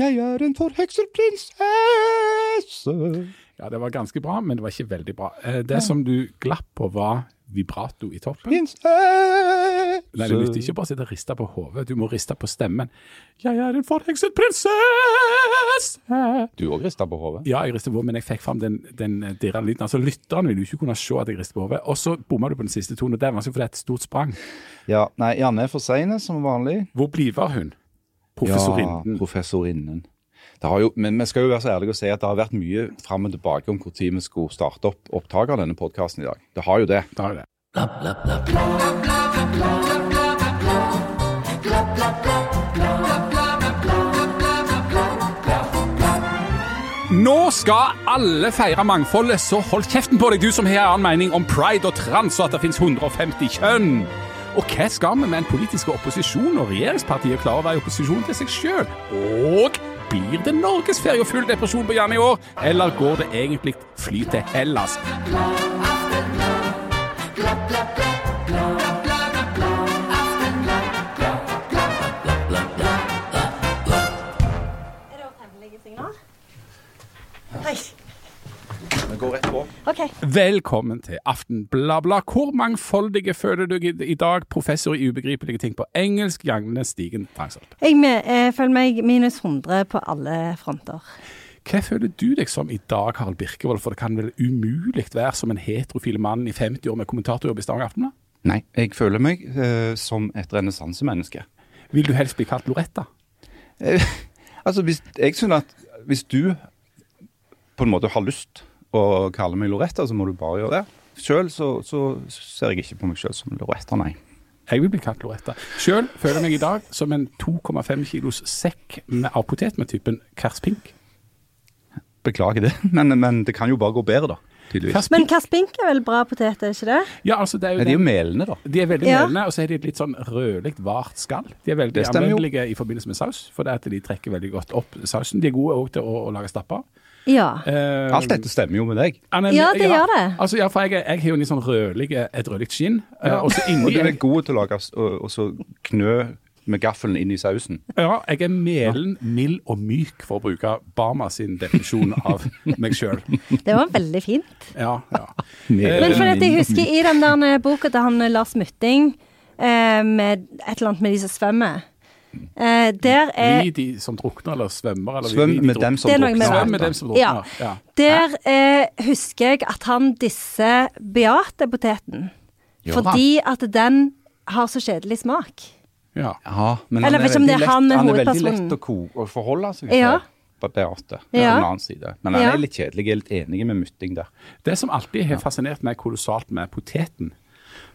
Jeg er en forhekset prinsesse. Ja, det var ganske bra, men det var ikke veldig bra. Det Det som du glapp på, var vibrato i toppen. Prinsesse. Nei, det nytter ikke bare å sitte og riste på hodet, du må riste på stemmen. Jeg er en forhekset prinsesse. Du òg rista på hodet. Ja, jeg rister på hodet, men jeg fikk fram den, den dirrende lyden. Altså, Lytteren vil jo ikke kunne se at jeg rister på hodet. Og så bomma du på den siste tonen, og det er vanskelig, for det er et stort sprang. Ja, nei, Janne er for sein som vanlig. Hvor bliver hun? Professorinnen. Ja, professorinnen. Det har jo, men vi skal jo være så ærlige og si at det har vært mye fram og tilbake om når vi skulle starte opp opptaket av denne podkasten i dag. Det har jo det. Da er det. Nå skal alle feire mangfoldet, så hold kjeften på deg, du som har en annen mening om pride og trans og at det finnes 150 kjønn. Og hva skal vi med en politisk opposisjon når regjeringspartiet klarer å være i opposisjon til seg sjøl? Og blir det norgesferie og full depresjon på Jan i år, eller går det egentlig fly til Hellas? Er Går rett på. OK. Velkommen til Aften bla bla. Hvor mangfoldige føler du i dag, professor i ubegripelige ting på engelsk, Jagne Stigen Tangsholt? Jeg, jeg føler meg minus 100 på alle fronter. Hva føler du deg som i dag, Harald Birkevold? For det kan vel umulig være som en heterofil mann i 50 år med kommentatorjobb i Stavanger Aftenblad? Nei, jeg føler meg uh, som et renessansemenneske. Vil du helst bli kalt Loretta? Eh, altså, hvis, jeg synes at hvis du på en måte har lyst å kaller meg Loretta, så må du bare gjøre det. Sjøl så, så ser jeg ikke på meg sjøl som Loretta, nei. Jeg vil bli kalt Loretta. Sjøl føler jeg meg i dag som en 2,5 kilos sekk med, av potet med typen Kers Pink. Beklager det, men, men det kan jo bare gå bedre, da. Tydeligvis. Men karspink Kaspink er vel bra potet, er ikke det? ja, altså det er jo Ja, de er jo melende, da. De er veldig Ja. melende, og så er de et litt sånn rødlig, vart skall. De er veldig anvendelige i forbindelse med saus, for det er at de trekker veldig godt opp sausen. De er gode òg til å, å lage stapper. Ja. Uh, Alt dette stemmer jo med deg. han er- Ja, det gjør det. Altså, ja, for jeg, jeg har jo en litt sånn rødlig, et rødlig skinn, eh, Ja. og Og du er god til å lage og, og så knø med gaffelen inn i sausen. Ja, jeg er melen, mild og myk, for å bruke Bama sin definisjon av meg sjøl. Det var veldig fint. Ja, ja. Men for at jeg husker i den der boka til han Lars Mytting, eh, med et eller annet med de som svømmer eh, Der er Vi de som drukner, eller svømmer, eller Svøm vi de med dem som Det er med Svøm med dem som drukner. Ja. Der eh, husker jeg at han disser Beate-poteten. Fordi at den har så kjedelig smak. ja. Ja, men Eller han er, veldig han lett, han er veldig lett å, ko å forholde seg til. Ja. På Beate. På Ja. en annen side. Men han Ja. er litt kjedelig. Jeg er litt enig med Mytting der. Det som alltid har fascinert meg kolossalt med poteten,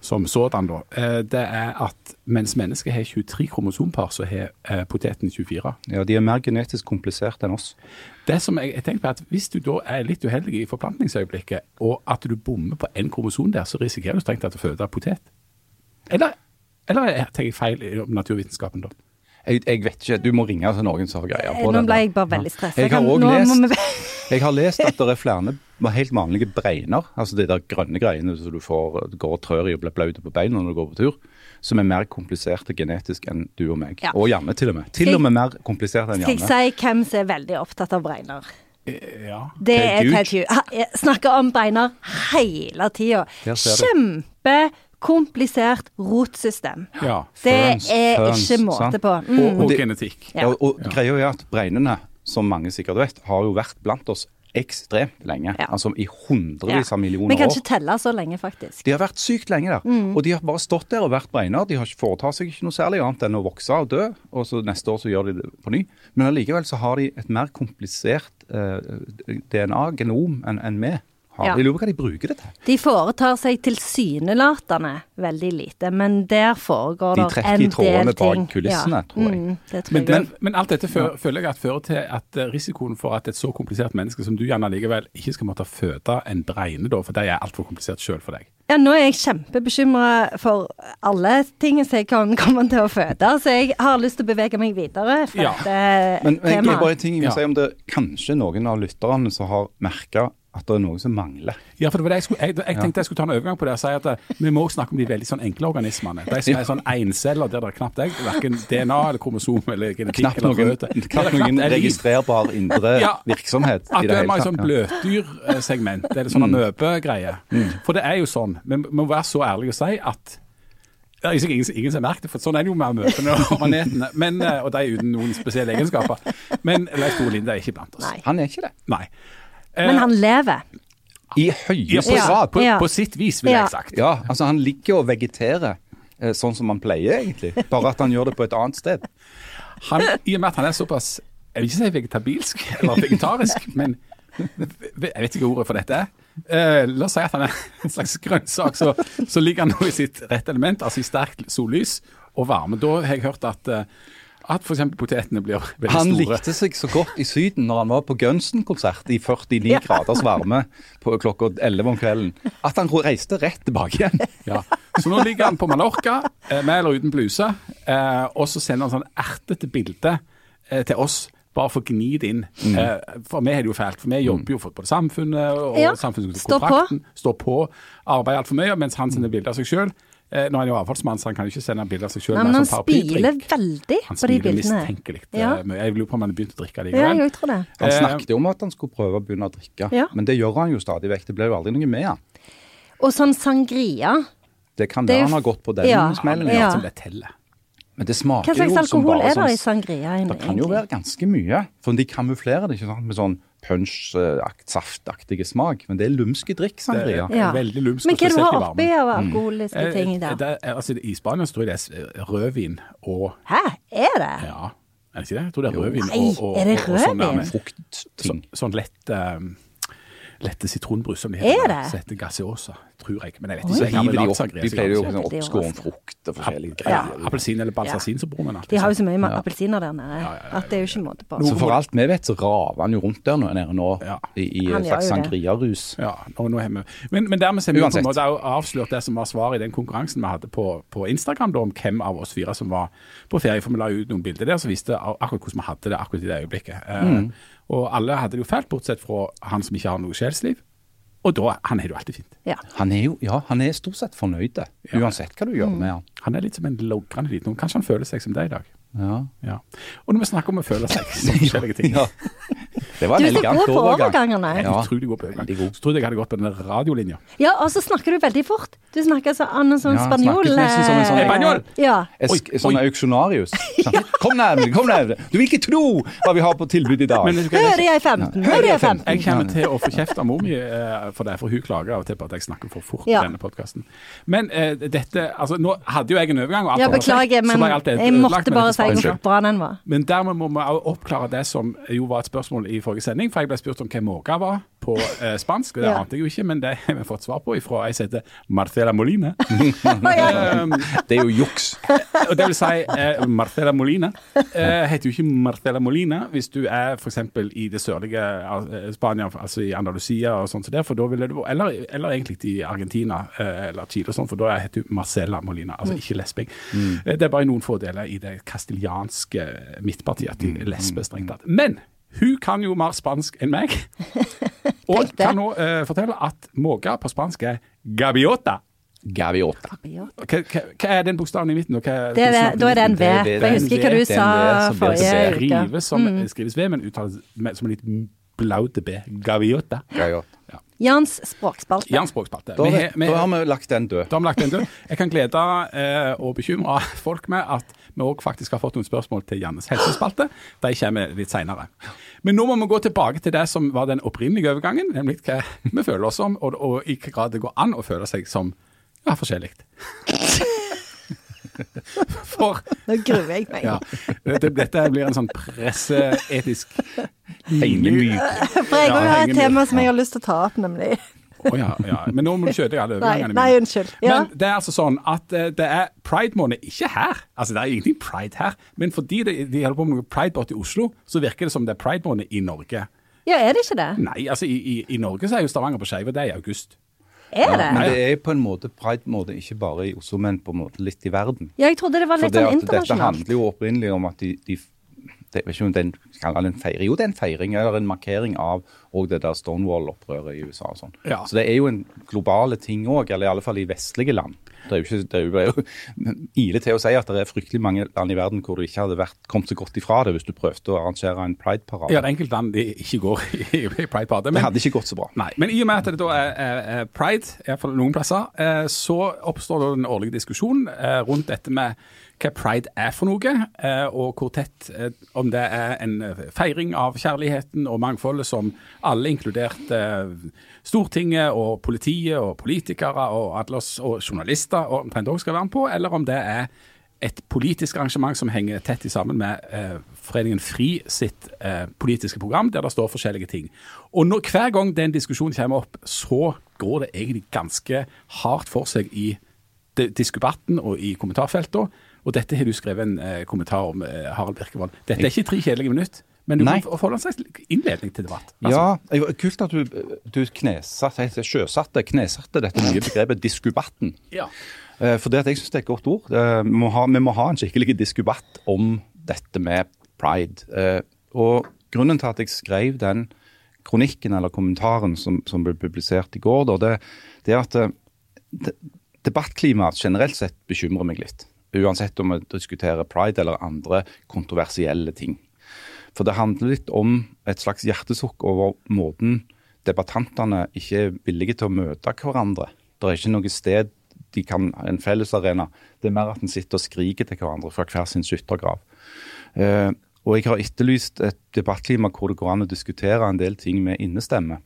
som sådan, da, eh, det er at mens mennesket har 23 kromosompar, så har eh, poteten 24. Ja, De er mer genetisk komplisert enn oss. Det som jeg, jeg tenker på er at Hvis du da er litt uheldig i forplantningsøyeblikket, og at du bommer på en kromosom der, så risikerer du strengt tatt å føde potet. Eller, eller jeg tenker jeg feil i naturvitenskapen, da? Jeg, jeg vet ikke. Du må ringe til noen som har greie på det. Nå ble jeg bare veldig stressa. Jeg vi- Jeg har lest at det er flere helt vanlige breiner, altså de der grønne greiene som du får, går og trør i og blir blaut på beina når du går på tur, som er mer kompliserte genetisk enn du og meg. Ja. Og Janne til og med. Til og med mer komplisert enn Skal jeg si hvem som er veldig opptatt av bregner? Eh, Ja. Det er. Ted Hugh. Snakker om bregner hele tida. Der Kjempekomplisert rotsystem. ja. Det er ferns, ikke måte sant? på. Og, Mm. og det- genetikk. Ja. Og, og greia er at breinene, som mange sikkert vet, har jo vært blant oss ekstremt lenge. Ja. Altså i hundrevis av millioner Vi kan år. ikke telle så lenge, faktisk. De har vært sykt lenge der. Mm. Og de har bare stått der og vært breiner. De har ikke foretatt seg ikke noe særlig annet enn å vokse og dø, og så neste år så gjør de det på ny. Men allikevel så har de et mer komplisert eh, DNA, genom, enn enn vi har. Ja. Jeg lurer på hva de bruker det til. De foretar seg tilsynelatende veldig lite, men der foregår en del ting. De trekker i trådene bak kulissene, kulissene, tror jeg. Mm, tror Men, jeg. Men, men alt dette fø- føler jeg at fører til at eh, risikoen for at et så komplisert menneske som du gjerne likevel ikke skal måtte føde en bregne, da, for de er altfor komplisert sjøl for deg. Ja, nå er jeg kjempebekymra for alle ting som jeg kan komme til å føde, så jeg har lyst til å bevege meg videre fra Ja. dette Men, men jeg tror bare en ting jeg vil si om det kanskje noen av lytterne som har merka at det er noe som mangler. Ja, for det var det jeg, skulle, jeg, jeg tenkte jeg skulle ta en overgang på det og si at eh, vi må også snakke om de veldig sånn enkle organismene. De som er sånn enceller der det er knapt deg, verken DNA eller kromosom eller genetikk Knapt eller noen, røde. knapt noen er registrerbar indre Ja, virksomhet At i det det er mer sånn bløtdyrsegment. eller sånn amøbegreie. For det er jo sånn. Vi må være så ærlige å si at det er sikkert ingen, ingen som har merket det, for sånn er det jo med amøbene og manetene. Men, eh, og de uten noen spesielle egenskaper. Men Leif Tore Linde er ikke blant oss. Nei. Han er ikke det. Nei. Eh, Men han lever. I høyeste Ja. grad. på, Ja. på sitt vis, ville Ja. jeg sagt. Ja, altså han ligger og vegeterer eh, sånn som han pleier, egentlig. Bare at han gjør det på et annet sted. Han, I og med at han er såpass Jeg vil ikke si vegetabilsk eller vegetarisk, men jeg vet ikke hva ordet for dette er. Eh, la oss si at han er en slags grønnsak, så, så ligger han nå i sitt rette element, altså i sterkt sollys og varme. Da har jeg hørt at, eh, at f.eks. potetene blir veldig Han store. likte seg så godt i Syden når han var på Gunsten-konsert i 49 graders varme på klokka 11 om kvelden, at han reiste rett tilbake igjen. Ja. Så nå ligger han på Mallorca, eh, med eller uten bluse, eh, og så sender han sånn ertete bilde eh, til oss. Bare for å gni det inn. Eh, for vi har det jo fælt, for vi jobber jo for både samfunnet og Ja, samfunnskontrakten. står på. Står på. Arbeider altfor mye, mens han sender bilder av seg sjøl. Eh, nå er han jo avfallsmann, så han kan jo ikke sende bilder av seg sjøl Nei, men han sånn spiler veldig Han på de smiler bildene. mistenkelig Ja. eh, mye. Jeg lurer på om han har begynt å drikke Ja, jeg tror det. Han Eh, snakket jo om at han skulle prøve å begynne å drikke, Ja. men det gjør han jo stadig vekk. Det ble jo aldri noe med han. Og sånn sangria. Det kan være han har gått på den Ja. smellen. Ja. Ja. Som det teller. Men det smaker Hva slags alkohol er det i sånn sangria? Det kan jo være ganske mye, for de kamuflerer det ikke sant, med sånn punch-saftaktige smak. Men det er lumske drikk, Det sangria. Ja. veldig lumsk Men hva du har oppi av alkoholiske ting da? der? det er, altså, I Spania tror jeg det er rødvin og Hæ, er det? Ja, er det ikke det? Jeg tror det er rødvin og, og, det og, og sånn Fruktting. Så, sånn lett eh, lette sitronbrus som de Er heter. det? Som heter gaseosa, tror jeg. Men jeg vet ikke. Så hiver de opp, de pleier jo sånn Det er oppskåren frukt og forskjellige greier. Ja. Appelsin eller balsasin som broren min De har jo så mye Ja. appelsiner der nede at det er jo ikke måte på. Så for alt vi vet, så raver han jo rundt der nå, nede nå Ja. i, i slags sangria-rus. Ja, og nå har vi. Men, men dermed har vi på en måte avslørt det som var svaret i den konkurransen vi hadde på, på Instagram, da, om hvem av oss fire som var på ferie. For vi la ut noen bilder der som viste akkurat hvordan vi hadde det akkurat i det øyeblikket. Eh, Og alle hadde det jo fælt, bortsett fra han som ikke har noe sjelsliv. Og da, han har det jo alltid fint. Ja. Han er jo ja, han er stort sett fornøyd, uansett hva du gjør med han. Han er litt som en logrende liten hund. Kanskje han føler seg som deg i dag. Ja. Ja. Og når vi snakker om å føle seg som forskjellige ting Ja. Det var Du en er så elegant god på overgangene. Ja. Utrolig god på overgang. Så trodde jeg jeg hadde gått på den radiolinja. Ja, og så snakker du veldig fort. Du snakker så annen sånn Ja, spanjol. Snakker som en sånn- eh, Spanjol? Ja. Esk, sånn auksjonarius. ja. Kom nærmere, kom nærmere. Du vil ikke tro hva vi har på tilbud i dag. Men vet Hører jeg 15? Hører jeg 15? jeg kommer til å få kjeft av mor mi eh, for det, for hun klager av og til på at jeg snakker for fort Ja. i denne podkasten. Men uh, dette Altså, nå hadde jo jeg en overgang. og Ja, beklager, men var jeg måtte bare si hvor bra den var. Men dermed må vi oppklare det som jo var et spørsmål i forrige sending. For jeg ble spurt om hvem måka var på eh, spansk. og Det Ja. ante jeg jo ikke, men det har vi fått svar på fra ei som heter Marcela Molina. Um, Det er jo juks. og det vil si, eh, Marcela Molina eh, heter jo ikke Marcela Molina hvis du er f.eks. i det sørlige eh, Spania, altså i Andalusia og sånt som det, for da ville du, eller, eller egentlig i Argentina eh, eller Chile og sånn, for da heter du Marcela Molina, altså ikke lesbing. Mm. Det er bare noen få deler i det kastilianske midtpartiet at de lesber strengt tatt. Men hun kan jo mer spansk enn meg, og kan nå uh, fortelle at måke på spansk er gaviota. Gaviota. Hva, hva, er den bokstaven i midten? hva- Det er da er det en V. Det det- jeg husker hva du sa som forrige uke. Skrives som, skrives V, men uttales med, som en liten blaute B. Gaviota. Gaviota. Jans språkspalte. Jans språkspalte. Da, Vi har- vi- da har vi lagt den død. da har vi lagt den død. Jeg kan glede eh, og bekymre folk med at vi òg faktisk har fått noen spørsmål til Jannes helsespalte. De kommer litt seinere. Men nå må vi gå tilbake til det som var den opprinnelige overgangen, nemlig hva vi føler oss som, og, og i hvilken grad det går an å føle seg som ja, forskjellig. For Nå gruer jeg meg. ja, dette, dette blir en sånn presseetisk hengemyk. For jeg Ja, har et tema som jeg har lyst til å ta opp, nemlig. Å ja, ja. Men nå må du kjøre deg alle Nei, mine. nei unnskyld. Ja. Men det er altså sånn at eh, det er pride-måned, ikke her. Altså Det er ingenting pride her, men fordi det, de holder på med noe Pride-båt i Oslo, så virker det som det er pride-måned i Norge. ja, er det ikke det? Nei, altså i, i, i Norge så er jo Stavanger på skeive, det er i august. Er det? Men det er på en måte pride-måte ikke bare i Oslo, men på en måte litt i verden. Ja, jeg trodde det var litt det sånn internasjonalt. dette handler jo opprinnelig om at de, de det, ikke er en, feiring. Jo, det er en feiring eller en markering av det der Stonewall-opprøret i USA. og sånn. Ja. Så det er jo en globale ting òg, eller i alle fall i vestlige land. Det er jo ikke, det er jo, ile til å si at det er fryktelig mange land i verden hvor du ikke hadde vært, kommet så godt ifra det hvis du prøvde å arrangere en prideparade. Ja, det er enkelte land de ikke går i, i Pride-parade. det hadde ikke gått så bra. Nei, men i og med at det da er, er, pride, iallfall noen plasser, eh, så oppstår da den årlige diskusjon eh, rundt dette med hva pride er for noe, eh, og hvor tett eh, Om det er en eh, feiring av kjærligheten og mangfoldet som alle, inkludert Stortinget og politiet og politikere og, alle og journalister og omtrent òg skal være med på, eller om det er et politisk arrangement som henger tett i sammen med eh, Foreningen FRI sitt eh, politiske program, der det står forskjellige ting. Og når, hver gang den diskusjonen kommer opp, så går det egentlig ganske hardt for seg i diskubatten og i kommentarfeltene. Og dette har du skrevet en eh, kommentar om, eh, Harald Birkevold. Dette er ikke tre kjedelige minutter, men du Nei. kan få en slags innledning til debatt. Altså. Ja, kult at du, du knesatte, sjøsatte, knesatte dette nye begrepet diskubatten. Ja. Eh, For det at jeg syns det er et godt ord. Eh, Vi må ha, vi må ha en skikkelig diskubatt om dette med pride. Eh, Og grunnen til at jeg skrev den kronikken eller kommentaren som, som ble publisert i går, da, det, det er at debattklimaet generelt sett bekymrer meg litt. Uansett om vi diskuterer pride eller andre kontroversielle ting. For det handler litt om et slags hjertesukk over måten debattantene ikke er villige til å møte hverandre. Det er ikke noe sted de kan en fellesarena. Det er mer at en sitter og skriker til hverandre fra hver sin skyttergrav. Eh, og jeg har etterlyst et debattklima hvor det går an å diskutere en del ting med innestemme.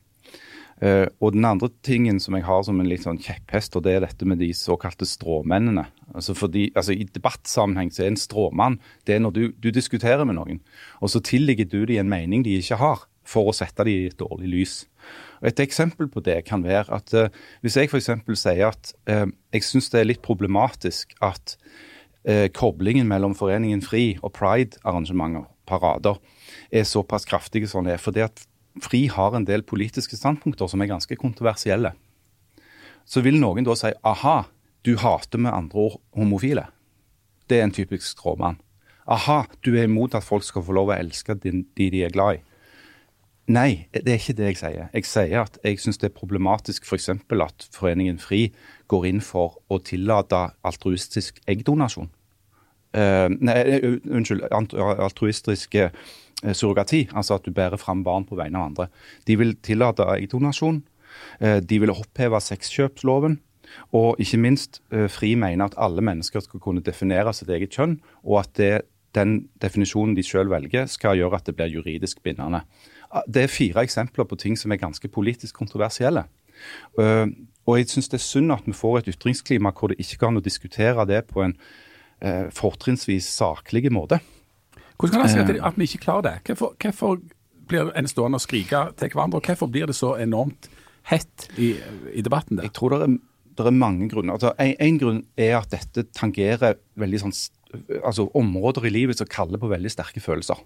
Eh, og den andre tingen som jeg har som en litt sånn kjepphest, og det er dette med de såkalte stråmennene. Altså fordi, altså I debattsammenheng så er en stråmann det er når du, du diskuterer med noen, og så tilligger du dem en mening de ikke har, for å sette dem i et dårlig lys. Og Et eksempel på det kan være at uh, hvis jeg f.eks. sier at uh, jeg syns det er litt problematisk at koblingen mellom Foreningen FRI og Pride-arrangementer, parader, er såpass kraftige som det er. Fordi at FRI har en del politiske standpunkter som er ganske kontroversielle. Så vil noen da si aha, du hater med andre ord homofile. Det er en typisk stråmann. Aha, du er imot at folk skal få lov å elske de de er glad i. Nei, det er ikke det jeg sier. Jeg sier at jeg syns det er problematisk f.eks. at Foreningen FRI går inn for å tillate altruistisk eggdonasjon. Uh, nei, eh, unnskyld, altruistiske altruistisk surrogati, altså at du bærer fram barn på vegne av andre. De vil tillate eggdonasjon. Eh, de vil oppheve sexkjøpsloven. Og ikke minst, eh, FRI mener at alle mennesker skal kunne definere sitt eget kjønn, og at det, den definisjonen de selv velger, skal gjøre at det blir juridisk bindende. Ah, Det er fire eksempler på ting som er ganske politisk kontroversielle. Eh, og jeg syns det er synd at vi får et ytringsklima hvor det ikke går an å diskutere det på en eh, fortrinnsvis saklig måte. Hvordan kan det si at, at vi ikke klarer det? Hvorfor, hvorfor blir en stående og skrike til hverandre, og hvorfor blir det så enormt hett i, i debatten der? Jeg tror det er, det er mange grunner. Altså, en, en grunn er at dette tangerer veldig sånn, altså, områder i livet som kaller på veldig sterke følelser.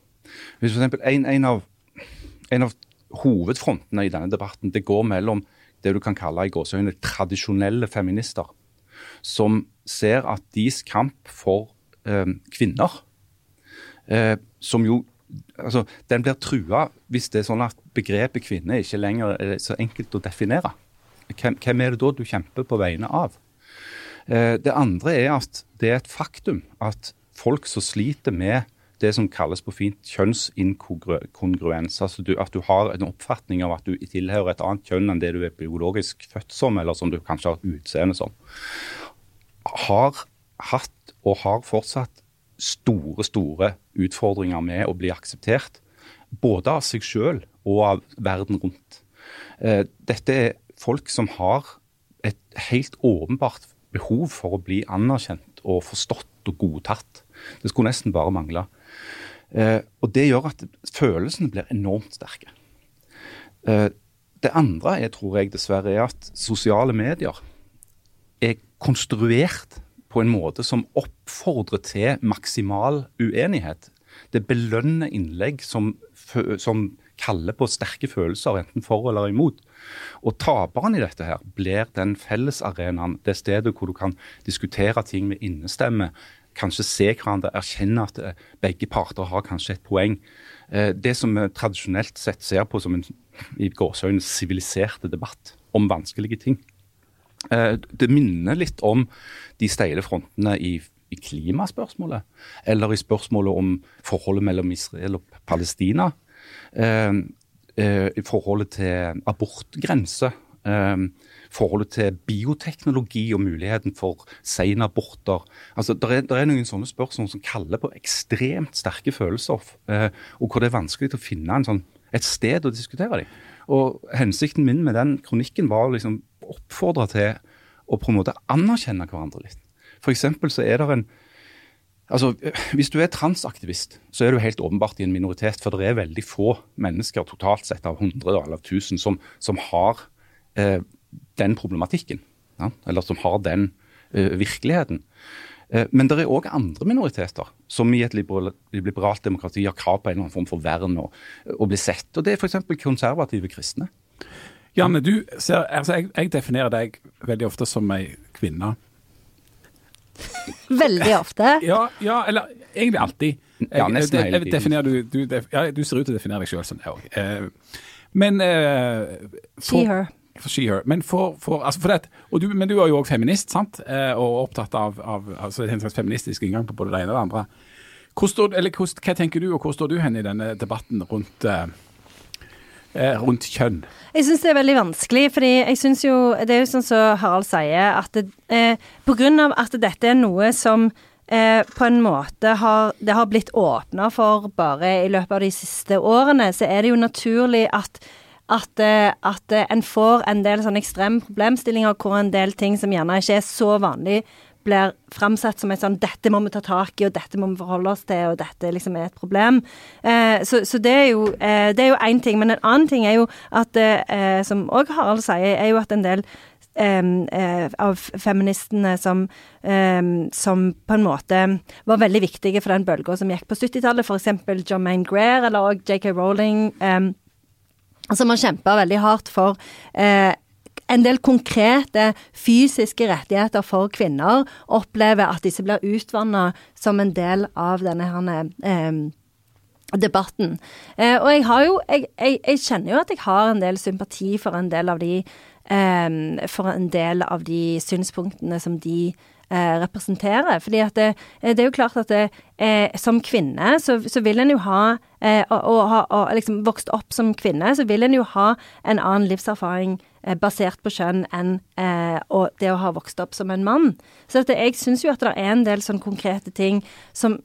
Hvis for eksempel en, en, av, en av hovedfrontene i denne debatten det går mellom det du kan kalle i gåseøyne tradisjonelle feminister, som ser at deres kamp for eh, kvinner eh, som jo altså, Den blir trua hvis det er sånn at begrepet kvinne ikke lenger er så enkelt å definere. Hvem, hvem er det da du kjemper på vegne av? Eh, det andre er at det er et faktum at folk som sliter med det som kalles på fint kjønnsinkongruens, altså du, at du har en oppfatning av at du tilhører et annet kjønn enn det du er biologisk født som, eller som du kanskje har utseende som, har hatt og har fortsatt store, store utfordringer med å bli akseptert. Både av seg sjøl og av verden rundt. Eh, Dette er folk som har et helt åpenbart behov for å bli anerkjent og forstått og godtatt. Det skulle nesten bare mangle. Eh, Og Det gjør at følelsene blir enormt sterke. Eh, Det andre jeg tror jeg dessverre, er at sosiale medier er konstruert på en måte som oppfordrer til maksimal uenighet. Det belønner innlegg som, som kaller på sterke følelser, enten for eller imot. Og taperen i dette her blir den fellesarenaen, det stedet hvor du kan diskutere ting med innestemme, kanskje se hverandre, erkjenne at eh, begge parter har kanskje et poeng. Eh, det som vi tradisjonelt sett ser på som en i gåseøyne siviliserte debatt om vanskelige ting. Eh, det minner litt om de steile frontene i, i klimaspørsmålet, eller i spørsmålet om forholdet mellom Israel og Palestina. I forholdet til abortgrense. Forholdet til bioteknologi og muligheten for senaborter. Altså, det er, er, noen sånne spørsmål som kaller på ekstremt sterke følelser, og hvor det er vanskelig å finne sånn, et sted å diskutere dem. Og Hensikten min med den kronikken var å liksom oppfordre til å på en måte anerkjenne hverandre litt. For så er det en Altså, Hvis du er transaktivist, så er du helt åpenbart i en minoritet. For det er veldig få mennesker totalt sett av 100 eller 1000 som, som har eh, den problematikken. Ja? Eller som har den eh, virkeligheten. Uh, men det er òg andre minoriteter som i et liberalt, demokrati har krav på en eller annen form for vern og, og bli sett. Og Det er f.eks. konservative kristne. Janne, du ser, altså jeg, jeg, definerer deg veldig ofte som ei kvinne. Veldig ofte? ja, ja, eller egentlig alltid. Jeg, ja, nesten hele tiden. Du, du, ja, du, ser ut til å definere deg sjøl som det òg. Eh, men uh, for, She, her. For she, her. Men, for, for, altså for det, du, men du er jo òg feminist, sant? Eh, og opptatt av, av altså en slags feministisk inngang på både det ene og det andre. Står, eller, hva tenker du, og hvor står du hen i denne debatten rundt, eh rundt kjønn? Jeg syns det er veldig vanskelig, fordi jeg syns jo Det er jo sånn som Harald sier, at det, eh, på grunn av at dette er noe som eh, på en måte har Det har blitt åpna for bare i løpet av de siste årene, så er det jo naturlig at at, eh, at, eh, en får en del sånne ekstreme problemstillinger hvor en del ting som gjerne ikke er så vanlig, blir framsatt som et sånn 'dette må vi ta tak i, og dette må vi forholde oss til', og dette liksom er et problem. Eh, så, så, det er jo eh, det er jo én ting. Men en annen ting er jo at, eh, som òg Harald sier, er jo at en del eh, av feministene som, som på en måte var veldig viktige for den bølga som gikk på 70-tallet, f.eks. John Maine Greer eller òg JK Rowling. Eh, som har kjempa veldig hardt for eh, en del konkrete fysiske rettigheter for kvinner, opplever at disse blir utvanna som en del av denne her, eh, debatten. Eh, og jeg har jo jeg, jeg, jeg, kjenner jo at jeg har en del sympati for en del av de eh, For en del av de synspunktene som de eh, representerer. Fordi at det, det, er jo klart at det, eh, som kvinne så, så, vil en jo ha eh, og, og, og, liksom vokst opp som kvinne, så vil en jo ha en annen livserfaring eh, basert på kjønn enn eh, det å ha vokst opp som en mann. Så at jeg syns jo at det er en del sånn konkrete ting som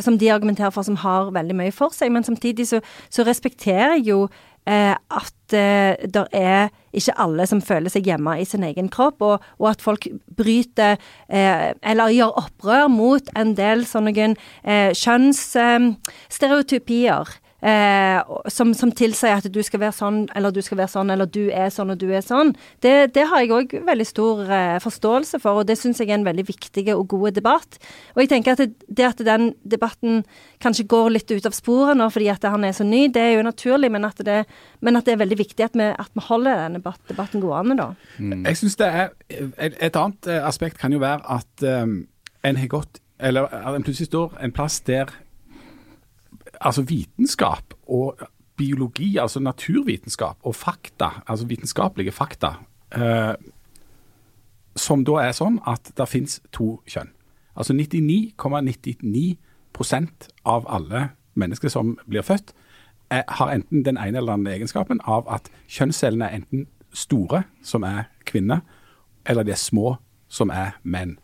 som de argumenterer for som har veldig mye for seg, men samtidig så, så respekterer jeg jo eh, at eh, det er ikke alle som føler seg hjemme i sin egen kropp, og, og at folk bryter eh, eller gjør opprør mot en del sånne eh, kjønnsstereotypier. Eh, som, som, tilsier at du skal være sånn, eller du skal være sånn, eller du er sånn, og du er sånn. Det, det har jeg òg veldig stor eh, forståelse for, og det syns jeg er en veldig viktig og god debatt. Og jeg tenker at det, det, at den debatten kanskje går litt ut av sporet nå fordi at han er så ny, det er jo naturlig, men at det, men at det er veldig viktig at vi, at vi holder denne debatten gående, da. Mm. Jeg synes det er et, et, annet eh, aspekt kan jo være at um, en har gått eller en plutselig står en plass der altså vitenskap og biologi, altså naturvitenskap og fakta, altså vitenskapelige fakta, eh, som da er sånn at det finnes to kjønn. Altså 99,99 ,99 av alle mennesker som blir født, er, har enten den ene eller den andre egenskapen av at kjønnscellene er enten store, som er kvinner, eller de er små, som er menn.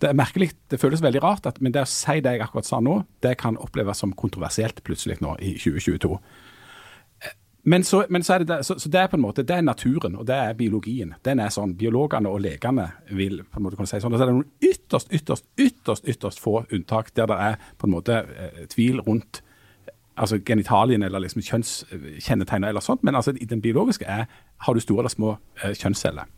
Det er merkelig, det føles veldig rart, at, men det å si det jeg akkurat sa nå, det kan oppleves som kontroversielt plutselig nå i 2022. Men, så, men så, er det, så, så, det er på en måte, det er naturen, og det er biologien. Den er sånn, Biologene og legene vil på en måte kunne si sånn. Og så er det noen ytterst, ytterst, ytterst ytterst få unntak der det er på en måte eh, tvil rundt altså genitalien eller liksom kjønnskjennetegn eller sånt. Men altså den biologiske er har du store eller små eh, kjønnsceller.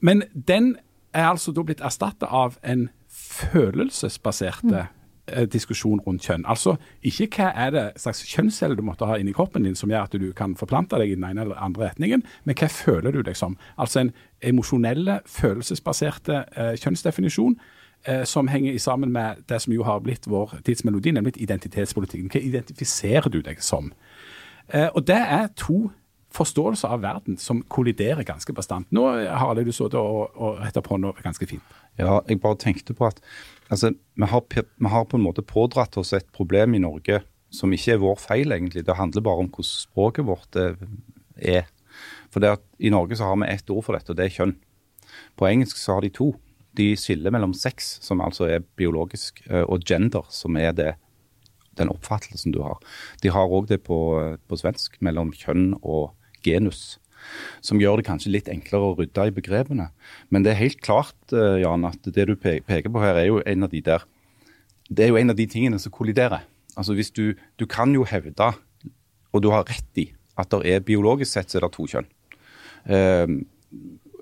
Men den er altså da blitt erstatta av en følelsesbaserte mm. Diskusjon rundt kjønn. Altså ikke hva er det slags kjønnsceller du måtte ha inni kroppen din som gjør at du kan forplante deg i den ene eller andre retningen, men hva føler du deg som? Altså en emosjonelle, følelsesbaserte eh, kjønnsdefinisjon eh, som henger sammen med det som jo har blitt vår tidsmelodi, nemlig identitetspolitikken. Hva identifiserer du deg som? Eh, og det er to forståelser av verden som kolliderer ganske bastant. Nå har du sittet og, og retta hånda ganske fint. Ja, jeg bare tenkte på at altså, vi, har, vi har på en måte pådratt oss et problem i Norge som ikke er vår feil, egentlig. Det handler bare om hvordan språket vårt er. For det at I Norge så har vi ett ord for dette, og det er kjønn. På engelsk så har de to. De skiller mellom sex, som altså er biologisk, eh, og gender, som er det, den oppfattelsen du har. De har òg det på, på, svensk, mellom kjønn og genus. Som gjør det kanskje litt enklere å rydde i begrepene. Men det er helt klart, eh, Jan, at det du peker på her, er jo en av de der Det er jo en av de tingene som kolliderer. Altså hvis du, du kan jo hevde, og du har rett i, at det er biologisk sett så er det to kjønn. Um,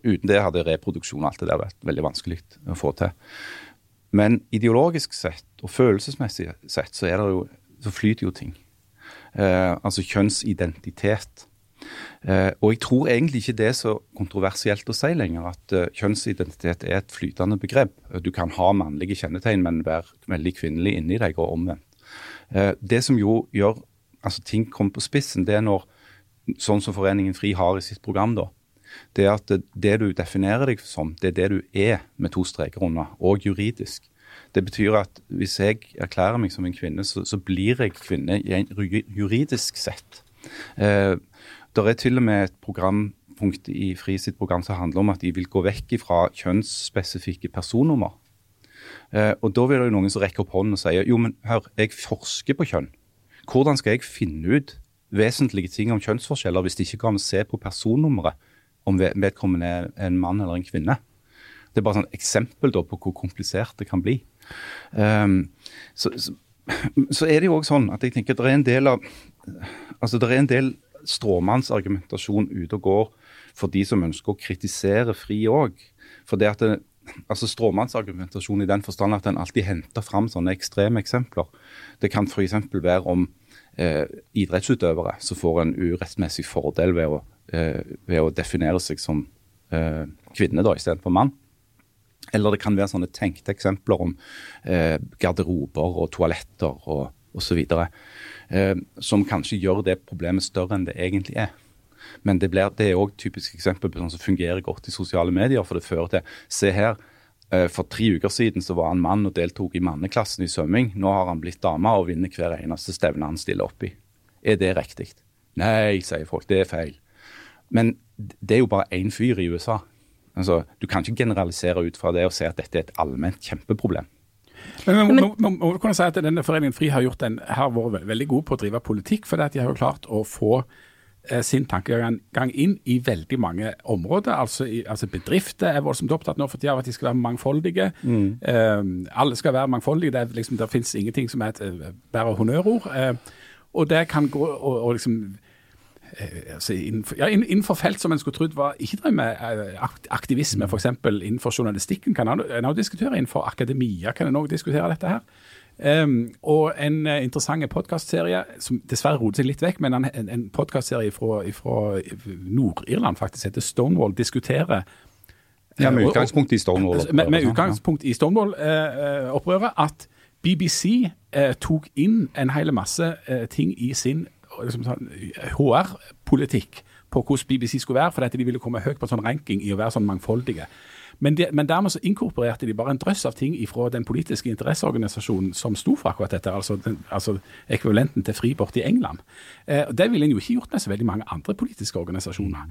uten det hadde reproduksjon og alt det der vært veldig vanskelig å få til. Men ideologisk sett og følelsesmessig sett så, jo, så flyter jo ting. Uh, altså kjønnsidentitet. Uh, og jeg tror egentlig ikke det er så kontroversielt å si lenger at uh, kjønnsidentitet er et flytende begrep. Du kan ha mannlige kjennetegn, men være veldig kvinnelig inni deg, og omvendt. det som jo gjør altså ting kommer på spissen, det er når sånn som Foreningen FRI har i sitt program, da, det er at det, du definerer deg som, det er det du er med to streker under, og juridisk. Det betyr at hvis jeg erklærer meg som en kvinne, så, så blir jeg kvinne juridisk sett. Eh, det er til og med et programpunkt i FRI sitt program som handler om at de vil gå vekk fra kjønnsspesifikke personnummer. Eh, og Da vil det jo noen som rekker opp hånden og sier jo, men hør, jeg forsker på kjønn. Hvordan skal jeg finne ut vesentlige ting om kjønnsforskjeller hvis det ikke kan se på personnummeret om vedkommende er en mann eller en kvinne. Det er bare et eksempel på hvor komplisert det kan bli. Um, så, så, så, er det jo også sånn at jeg tenker at det er en del av altså det er en del stråmannsargumentasjon ute og går for de som ønsker å kritisere FRI òg. Altså Stråmannsargumentasjon i den forstand at en alltid henter fram sånne ekstreme eksempler. Det kan f.eks. være om eh, idrettsutøvere som får en urettmessig fordel ved å, eh, ved å definere seg som eh, kvinne da, istedenfor mann. Eller det kan være sånne tenkte eksempler om eh, garderober og toaletter og osv. Eh, som kanskje gjør det problemet større enn det egentlig er. Men det, blir, det er òg typisk eksempel på sånn som fungerer godt i sosiale medier. For det fører til Se her, Eh, for tre uker siden så var han mann og deltok i manneklassen i svømming. Nå har han blitt dame og vinner hver eneste stevne han stiller opp i. Er det riktig? Nei, sier folk. Det er feil. Men det er jo bare én fyr i USA. Altså, du kan ikke generalisere ut fra det og si at dette er et allment kjempeproblem. Men, må, kunne si at denne Foreningen FRI har, gjort en, har vært veldig god på å drive politikk, for de har jo klart å få Eh, sin tankegang inn i veldig mange områder. Altså, i, altså Bedrifter er voldsomt opptatt nå for tida av at de skal være mangfoldige. Mm. Eh, alle skal være mangfoldige. Det, er liksom, det finnes ingenting som er et uh, bare honnørord. Eh, og det kan gå og, og liksom altså innenfor, ja, innenfor, felt som en skulle trodd var ikke drev med aktivisme, f.eks. innenfor journalistikken, kan en også diskutere. Innenfor akademia kan en òg diskutere dette her. Um, og en uh, interessant podkastserie som dessverre roter seg litt vekk, men en, en, en podkastserie fra, Nord-Irland faktisk heter Stonewall diskuterer ja, Med eh, utgangspunkt i Stonewall. Med, med utgangspunkt i Stonewall-opprøret. Uh, at BBC uh, tok inn en hel masse ting i sin liksom, sånn, HR-politikk på hvordan BBC skulle være, fordi de ville komme høyt på en sånn ranking i å være sånn mangfoldige. Men, de, men, dermed så inkorporerte de bare en drøss av ting fra den politiske interesseorganisasjonen som sto for akkurat dette, altså, den, altså ekvivalenten til Fribort i England. Eh, det ville en jo ikke gjort med så veldig mange andre politiske organisasjoner.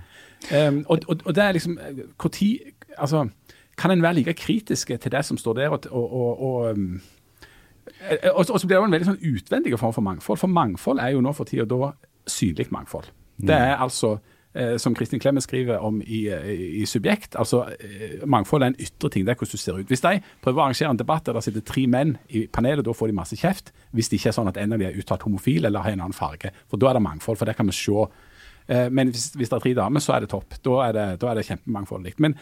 Eh, og, og, og, det er liksom hvor tid, altså, Kan en være like kritiske til det som står der? og, og, og um, så blir det jo en veldig sånn utvendig form for mangfold. For mangfold er jo nå for tida da synlig mangfold. Det er altså eh, som Kristin Clemet skriver om i, i, Subjekt. altså eh, Mangfold er en ytre ting. Det er hvordan du ser ut. Hvis de prøver å arrangere en debatt der det sitter tre menn i panelet, da får de masse kjeft. Hvis det ikke er sånn at en av de er uttalt homofil eller har en annen farge. For da er det mangfold, for det kan vi se. Eh, men hvis, hvis, det er tre damer, så er det topp. Da er det, da er det kjempemangfoldig. Men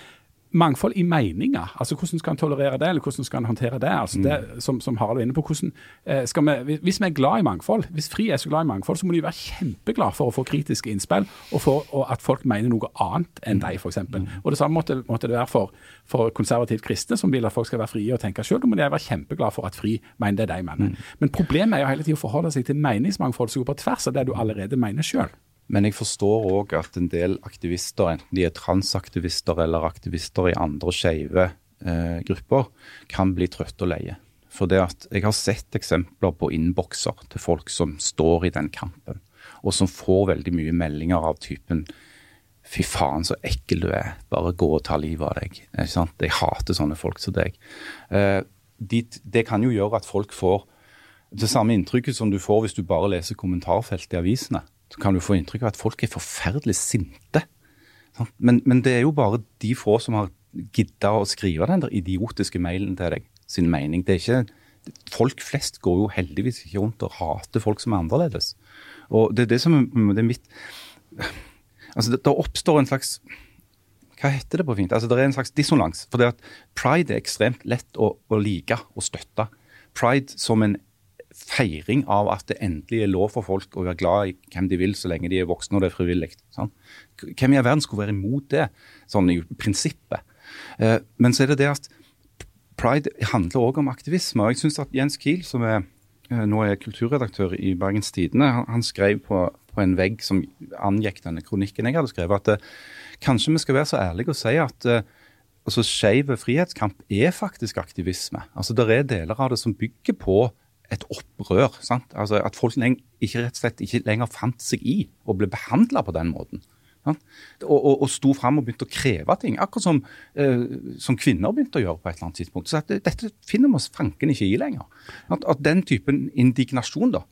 mangfold i meninger. altså Hvordan skal en tolerere det, eller hvordan skal en håndtere det? altså det Som, som Harald var inne på. hvordan eh, vi, Hvis vi er glad i mangfold, hvis FRI er så glad i mangfold, så må de være kjempeglade for å få kritiske innspill, og for og at folk mener noe annet enn deg, f.eks. Mm. Og det samme måtte, måtte det være for, for konservativt kristne, som vil at folk skal være frie og tenke selv. Da må de være kjempeglade for at FRI mener det de mener. Mm. Men problemet er jo hele tiden å forholde seg til meningsmangfold som går på tvers av det du allerede mener sjøl. Men jeg forstår òg at en del aktivister, enten de er transaktivister eller aktivister i andre skeive eh, grupper, kan bli trøtte og leie. For det at jeg har sett eksempler på innbokser til folk som står i den kampen, og som får veldig mye meldinger av typen Fy faen, så ekkel du er. Bare gå og ta livet av deg. Jeg hater sånne folk som deg. Eh, de, det kan jo gjøre at folk får det samme inntrykket som du får hvis du bare leser kommentarfeltet i avisene så kan du få inntrykk av at folk er forferdelig sinte. Men, men, det er jo bare de få som har gidda å skrive den der idiotiske mailen til deg, sin mening. Det er ikke, Folk flest går jo heldigvis ikke rundt og hater folk som er annerledes. Og det er det som det er mitt Altså, det, det oppstår en slags hva heter det på fint? Altså, Det er en slags dissonans. For det at pride er ekstremt lett å, å like og støtte. Pride som en feiring av at det endelig er lov for folk å være glad i hvem de vil, så lenge de er voksne og det er frivillig. Sånn. Hvem i all verden skulle være imot det, sånn i prinsippet? Eh, men så er det det at pride handler òg om aktivisme. og jeg synes at Jens Kiel, som er, eh, nå er kulturredaktør i Bergens Tidende, han, han skrev på, på, en vegg som angikk denne kronikken jeg hadde skrevet, at eh, kanskje vi skal være så ærlige og si at eh, altså skeiv frihetskamp er faktisk aktivisme. Altså Det er deler av det som bygger på et opprør. Sant? Altså At folk ikke rett og slett ikke lenger fant seg i å bli behandla på den måten. Og, og, og sto fram og begynte å kreve ting, akkurat som, eh, som, kvinner begynte å gjøre på et eller annet tidspunkt. Så at, Dette finner vi oss fanken ikke i lenger. At, at den typen indignasjon, da.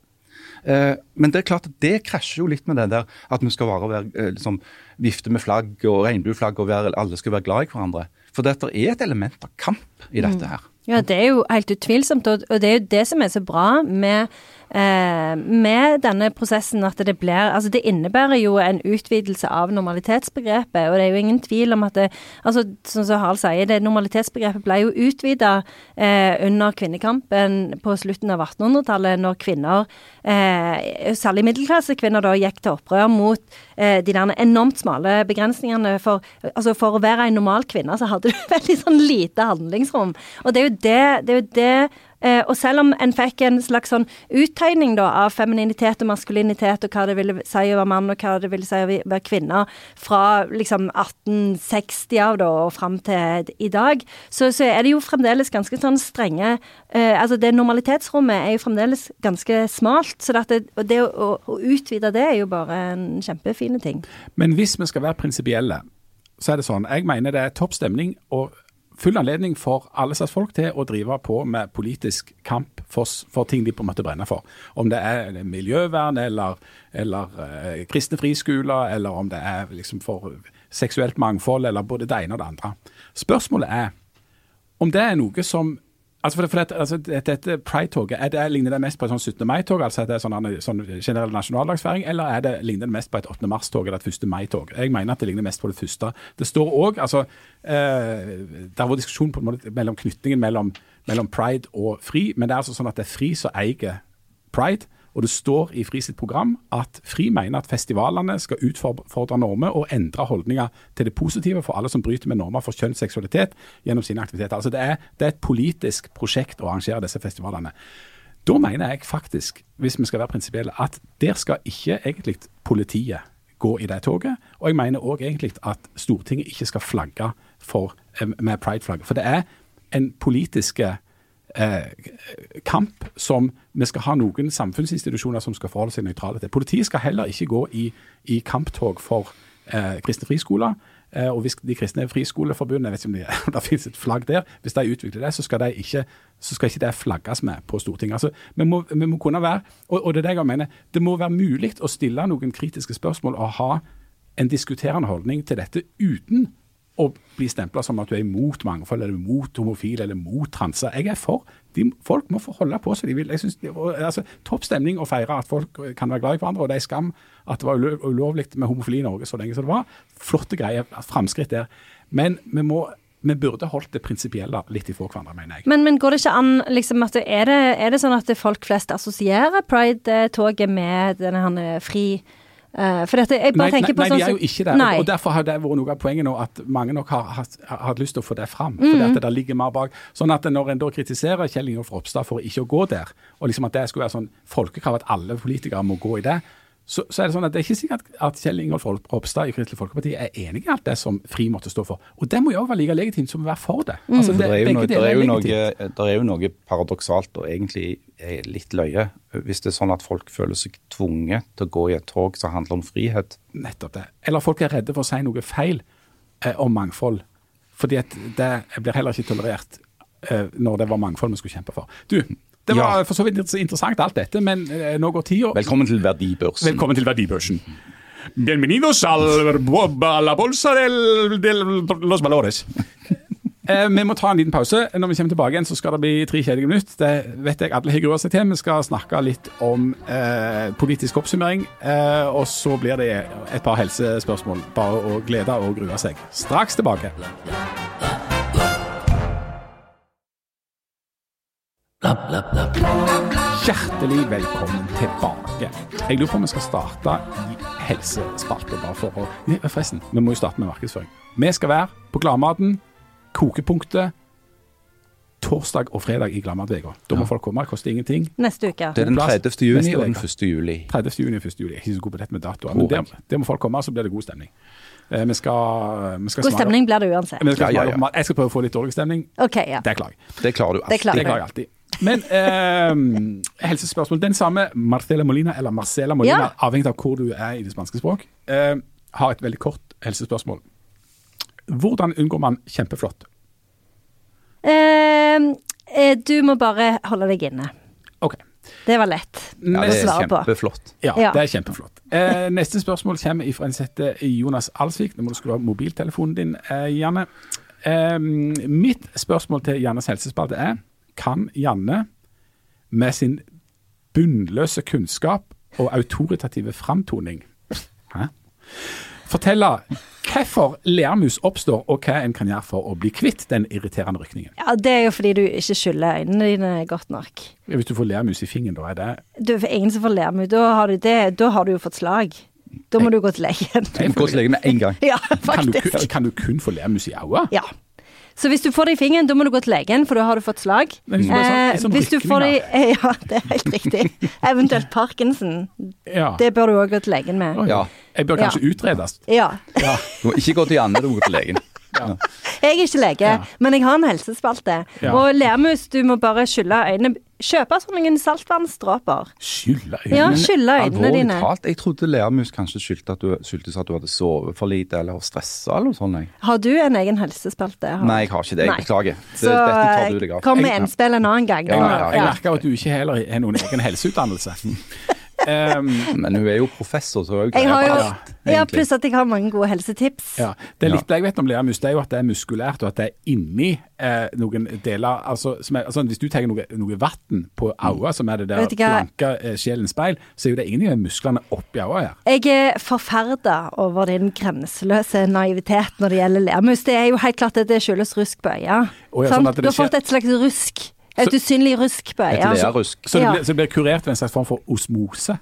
Eh, men det er klart at det krasjer jo litt med det der at vi skal være, være, eh, liksom, vifte med flagg og regnbueflagg og være, alle skal være glad i hverandre. For dette er et element av kamp i dette her. Ja, det er jo helt utvilsomt, og det er jo det som er så bra med med denne prosessen at det blir Altså, det innebærer jo en utvidelse av normalitetsbegrepet, og det er jo ingen tvil om at det Altså, som Harald sier, det normalitetsbegrepet ble jo utvida eh, under kvinnekampen på slutten av 1800-tallet, når kvinner, eh, særlig middelklassekvinner, da gikk til opprør mot eh, de der enormt smale begrensningene. For, altså, for å være en normal kvinne, så hadde du veldig sånn lite handlingsrom. Og det er jo det, det, er jo det Eh, og selv om en fikk en slags sånn uttegning da, av femininitet og maskulinitet, og hva det ville si å være mann og hva det ville si å være kvinne, fra liksom 1860 av da og fram til i dag, så, så, er det jo fremdeles ganske sånn strenge eh, Altså det normalitetsrommet er jo fremdeles ganske smalt, så det, det å, å utvide det er jo bare en kjempefine ting. Men hvis vi skal være prinsipielle, så er det sånn. Jeg mener det er topp stemning. Full anledning for alle slags folk til å drive på med politisk kamp for, for, ting de på en måte brenner for. Om det er miljøvern eller, eller eh, kristne friskoler, eller om det er liksom for seksuelt mangfold, eller både det ene og det andre. Spørsmålet er om det er noe som Altså for, for det, altså dette Pride-toget, det, Ligner det mest på et sånn 17. mai-tog, altså at det er sånn, sånn generell nasjonaldagsfeiring, eller er det, ligner det mest på et 8. mars-tog eller et 1. mai-tog? Jeg mener at det ligner mest på det første. Det står òg altså, eh, Det har vært diskusjon på en måte mellom knytningen mellom, mellom, pride og fri, men det er altså sånn at det er fri som eier pride. Og det står i FRI sitt program at FRI mener at festivalene skal utfordre normer og endre holdninger til det positive for alle som bryter med normer for kjønn og seksualitet gjennom sine aktiviteter. Altså det er, det er et politisk prosjekt å arrangere disse festivalene. Da mener jeg faktisk, hvis vi skal være prinsipielle, at der skal ikke egentlig politiet gå i det toget. Og jeg mener òg egentlig at Stortinget ikke skal flagge for, eh, med prideflagg. For det er en politiske eh, kamp som vi skal ha noen samfunnsinstitusjoner som skal forholde seg nøytrale til. Politiet skal heller ikke gå i, i kamptog for eh, kristne friskoler. Eh, og hvis de kristne friskoleforbundene, jeg vet ikke om det, det finnes et flagg der, hvis de utvikler det, så skal, de ikke, så skal ikke det flagges med på Stortinget. Altså, vi, må, vi må kunne være, og, og, det er det jeg mener, det må være mulig å stille noen kritiske spørsmål og ha en diskuterende holdning til dette uten å bli stempla som at du er imot mangfold, eller mot homofile eller mot transer. Jeg er for. De, folk må få holde på som de vil. Jeg synes, altså, Topp stemning å feire at folk kan være glad i hverandre. og Det er skam at det var ulovlig med homofili i Norge så lenge som det var. Flotte greier. Framskritt der. Men vi må vi burde holdt det prinsipielle litt ifra hverandre, mener jeg. Men, men går det ikke an liksom at er, det, er det sånn at folk flest assosierer pride-toget med denne her fri eh, For dette, jeg bare Nei, tenker nei, på nei, sånn de er jo ikke der. Nei. Og, derfor har det vært noe av poenget nå at mange nok har har hatt lyst til å få det fram. Mm. Fordi at det ligger mer bak. Sånn at når en da kritiserer Kjell Ingolf Ropstad for ikke å gå der, og liksom at det skulle være sånn folkekrav at alle politikere må gå i det, så, så er det sånn at det er ikke sikkert at Kjell Ingolf Ropstad i Kristelig Folkeparti er enig i alt det som FRI måtte stå for. Og det må jo også være like legitimt som å være for det. Mm. Altså, Det er, jo begge noe, det, er noe, det er jo noe paradoksalt og egentlig er litt løye. Hvis det er sånn at folk føler seg tvunget til å gå i et tog som handler om frihet. Nettopp det. Eller folk er redde for å si noe feil eh, om mangfold. Fordi at det blir heller ikke tolerert eh, når det var mangfold vi skulle kjempe for. Du, det var Ja. for så vidt interessant alt dette, men eh, nå går tida. Velkommen til Verdibørsen. Velkommen til Verdibørsen. Bienvenidos al, a la bolsa del, del los valores. Eh, vi må ta en liten pause. Når vi kommer tilbake igjen, så skal det bli tre kjedelige minutter. Det vet jeg alle har grua seg til. Vi skal snakke litt om eh, politisk oppsummering. Eh, og så blir det et par helsespørsmål. Bare å glede og grue seg. Straks tilbake. Hjertelig velkommen tilbake. Jeg lurer på om vi skal starte i helsespalten. bare for å... Nei, Forresten, vi må jo starte med markedsføring. Vi skal være på Gladmaten, kokepunktet, torsdag og fredag i Gladmatveka. Da må folk komme, det koster ingenting. Neste uke. Det er den Plass 30. juni og den 1. juli. 30. juni og 1. juli. Jeg er ikke så god på dette med datoer, men der, der må folk komme, så blir det god stemning. Eh, vi skal, vi skal God smake- stemning blir det uansett. Skal Ja, ja, ja. Jeg skal prøve å få litt dårlig stemning. Okay, ja. Det klarer jeg. Det klarer du Det alltid. klarer Det klarer jeg alltid. Men eh, helsespørsmål. Den samme Marcela Molina, eller Marcela Molina, Ja. avhengig av hvor du er i det spanske språk, eh, har et veldig kort helsespørsmål. Hvordan unngår man kjempeflått? Eh, eh, du må bare holde deg inne. OK. Det var lett Ja, det er svare på. kjempeflott. Ja, Ja. det er kjempeflott. Eh, neste spørsmål kommer fra en sette Jonas Alsvik. Nå må du skru av mobiltelefonen din, eh, Janne. Eh, mitt spørsmål til Jannes helsespalte er kan Janne med sin bunnløse kunnskap og autoritative framtoning Hæ? fortelle hvorfor lermus oppstår, og hva en kan gjøre for å bli kvitt den irriterende rykningen? Ja, Det er jo fordi du ikke skyller øynene dine godt nok. Hvis du får lermus i fingeren, da er det Du er ingen som får lermus, Da har du det. Da har du jo fått slag. Da må du gå til legen. Du må gå til legen med en gang. Ja, kan du, faktisk. kan du kun få lermus i øyet? Ja. Så hvis du får det i fingeren, da må du gå til legen, for da har du fått slag. Men hvis du Eh, sånn hvis du får det i Ja, det er helt riktig. Eventuelt Parkinson. Ja. Det bør du òg gå til legen med. Ja. Jeg bør kanskje Ja. utredes. Ja. Du må ikke gå til Janne, du må gå til legen. Jeg er ikke lege, Ja. men jeg har en helsespalte. Ja. Og lermus, du må bare skylle øynene. Kjøpe sånne saltvannsdråper. Skylle øynene? Ja, skylle øynene Alvorlig dine. talt, jeg trodde lermus kanskje skyldtes at, du- skyldtes at du hadde sovet for lite eller stressa eller noe sånt. Jeg. Har du en egen helsespalte? Har- Nei, jeg har ikke det. Jeg beklager. Det, Så dette tar du deg av. kom med innspill en annen gang. Ja, ja, Jeg Ja. merker at du ikke heller har noen egen helseutdannelse. Um, Men hun er jo professor, så hun jo Jeg har jo, Ja, alt, ja, pluss at jeg har mange gode helsetips. ja. Det er litt Ja. det jeg vet om leamus, det er jo at det er muskulært, og at det er inni eh, noen deler altså, som er, altså, Hvis du tar noe, noe vann på øyet, som er det der blanke eh, sjelens speil, så er jo det ingen av musklene oppi øyet her. Jeg er forferda over din grenseløse naivitet når det gjelder leamus. Det er jo helt klart at det skyldes rusk på øya. Å ja, Sant? sånn du har fått et slags rusk. Et usynlig rusk på Et øya. learusk. Så det, Ja. blir, så det blir kurert ved en slags form for osmose.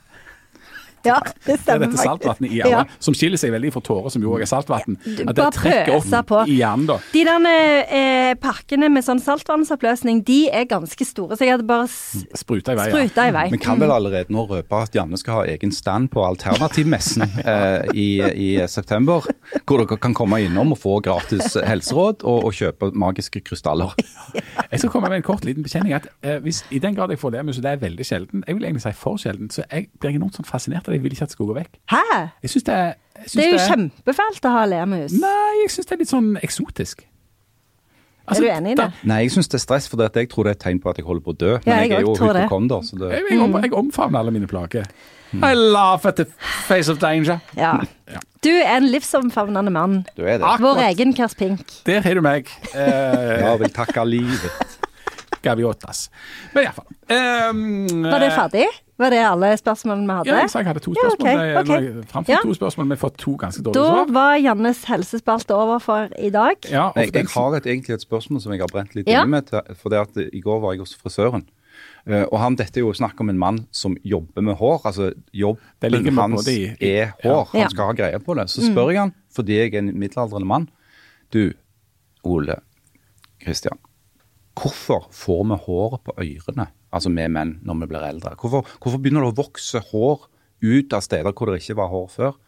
Ja, det Det er stemmer dette saltvannet i hjernen, Ja. som skiller seg veldig fra tårer, som jo også er saltvann. At det trekker opp på. i hjernen, da. De der eh, pakkene med sånn saltvannsoppløsning, de er ganske store, så jeg hadde bare s- Spruta i vei. ja. i vei. Vi kan vel allerede nå røpe at Janne skal ha egen stand på Alternativmessen eh, i, i september. Hvor dere kan komme innom og få gratis helseråd og, og kjøpe magiske krystaller. Jeg skal komme med en kort liten bekjenning. at eh, hvis, I den grad jeg får det, men så det er veldig sjelden, jeg vil egentlig si for sjelden, så jeg blir enormt sånn fascinert av det. Jeg vil ikke at det skal gå vekk. Hæ? Jeg synes det er jeg synes Det er jo kjempefælt å ha lermus. Nei, jeg syns det er litt sånn eksotisk. Altså, er du enig i det? da- Nei, jeg syns det er stress, for jeg tror det er et tegn på at jeg holder på å dø. Men Ja, jeg jeg er jo det. hypokonder, så det Jeg, jeg, jeg omfavner alle mine plager. I laugh at the face of danger. Ja. Ja. Du er en livsomfavnende mann. du er det. Akkurat. Vår egen Kers Pink. Der har du meg. Eh, Ja, vil takke livet. Gaviotas. Men iallfall. Um, Var det ferdig? Var det alle spørsmålene vi hadde? Ja, jeg sa jeg hadde to spørsmål. Ja, okay, okay. Framfor Ja. to spørsmål, men fått to ganske dårlige Da var Jannes helsespalte over for i dag. Ja, Jeg, jeg har et, egentlig et spørsmål som jeg har brent litt Ja. inne med. For det at I går var jeg hos frisøren. Eh, og han, Dette er jo snakk om en mann som jobber med hår. altså Jobben hans er hår. Ja. Han skal ha greie på det. Så spør jeg han, fordi jeg er en middelaldrende mann Du, Ole Kristian. Hvorfor får vi håret på ørene, altså vi menn, når vi blir eldre? Hvorfor, hvorfor begynner det å vokse hår ut av steder hvor det ikke var hår før?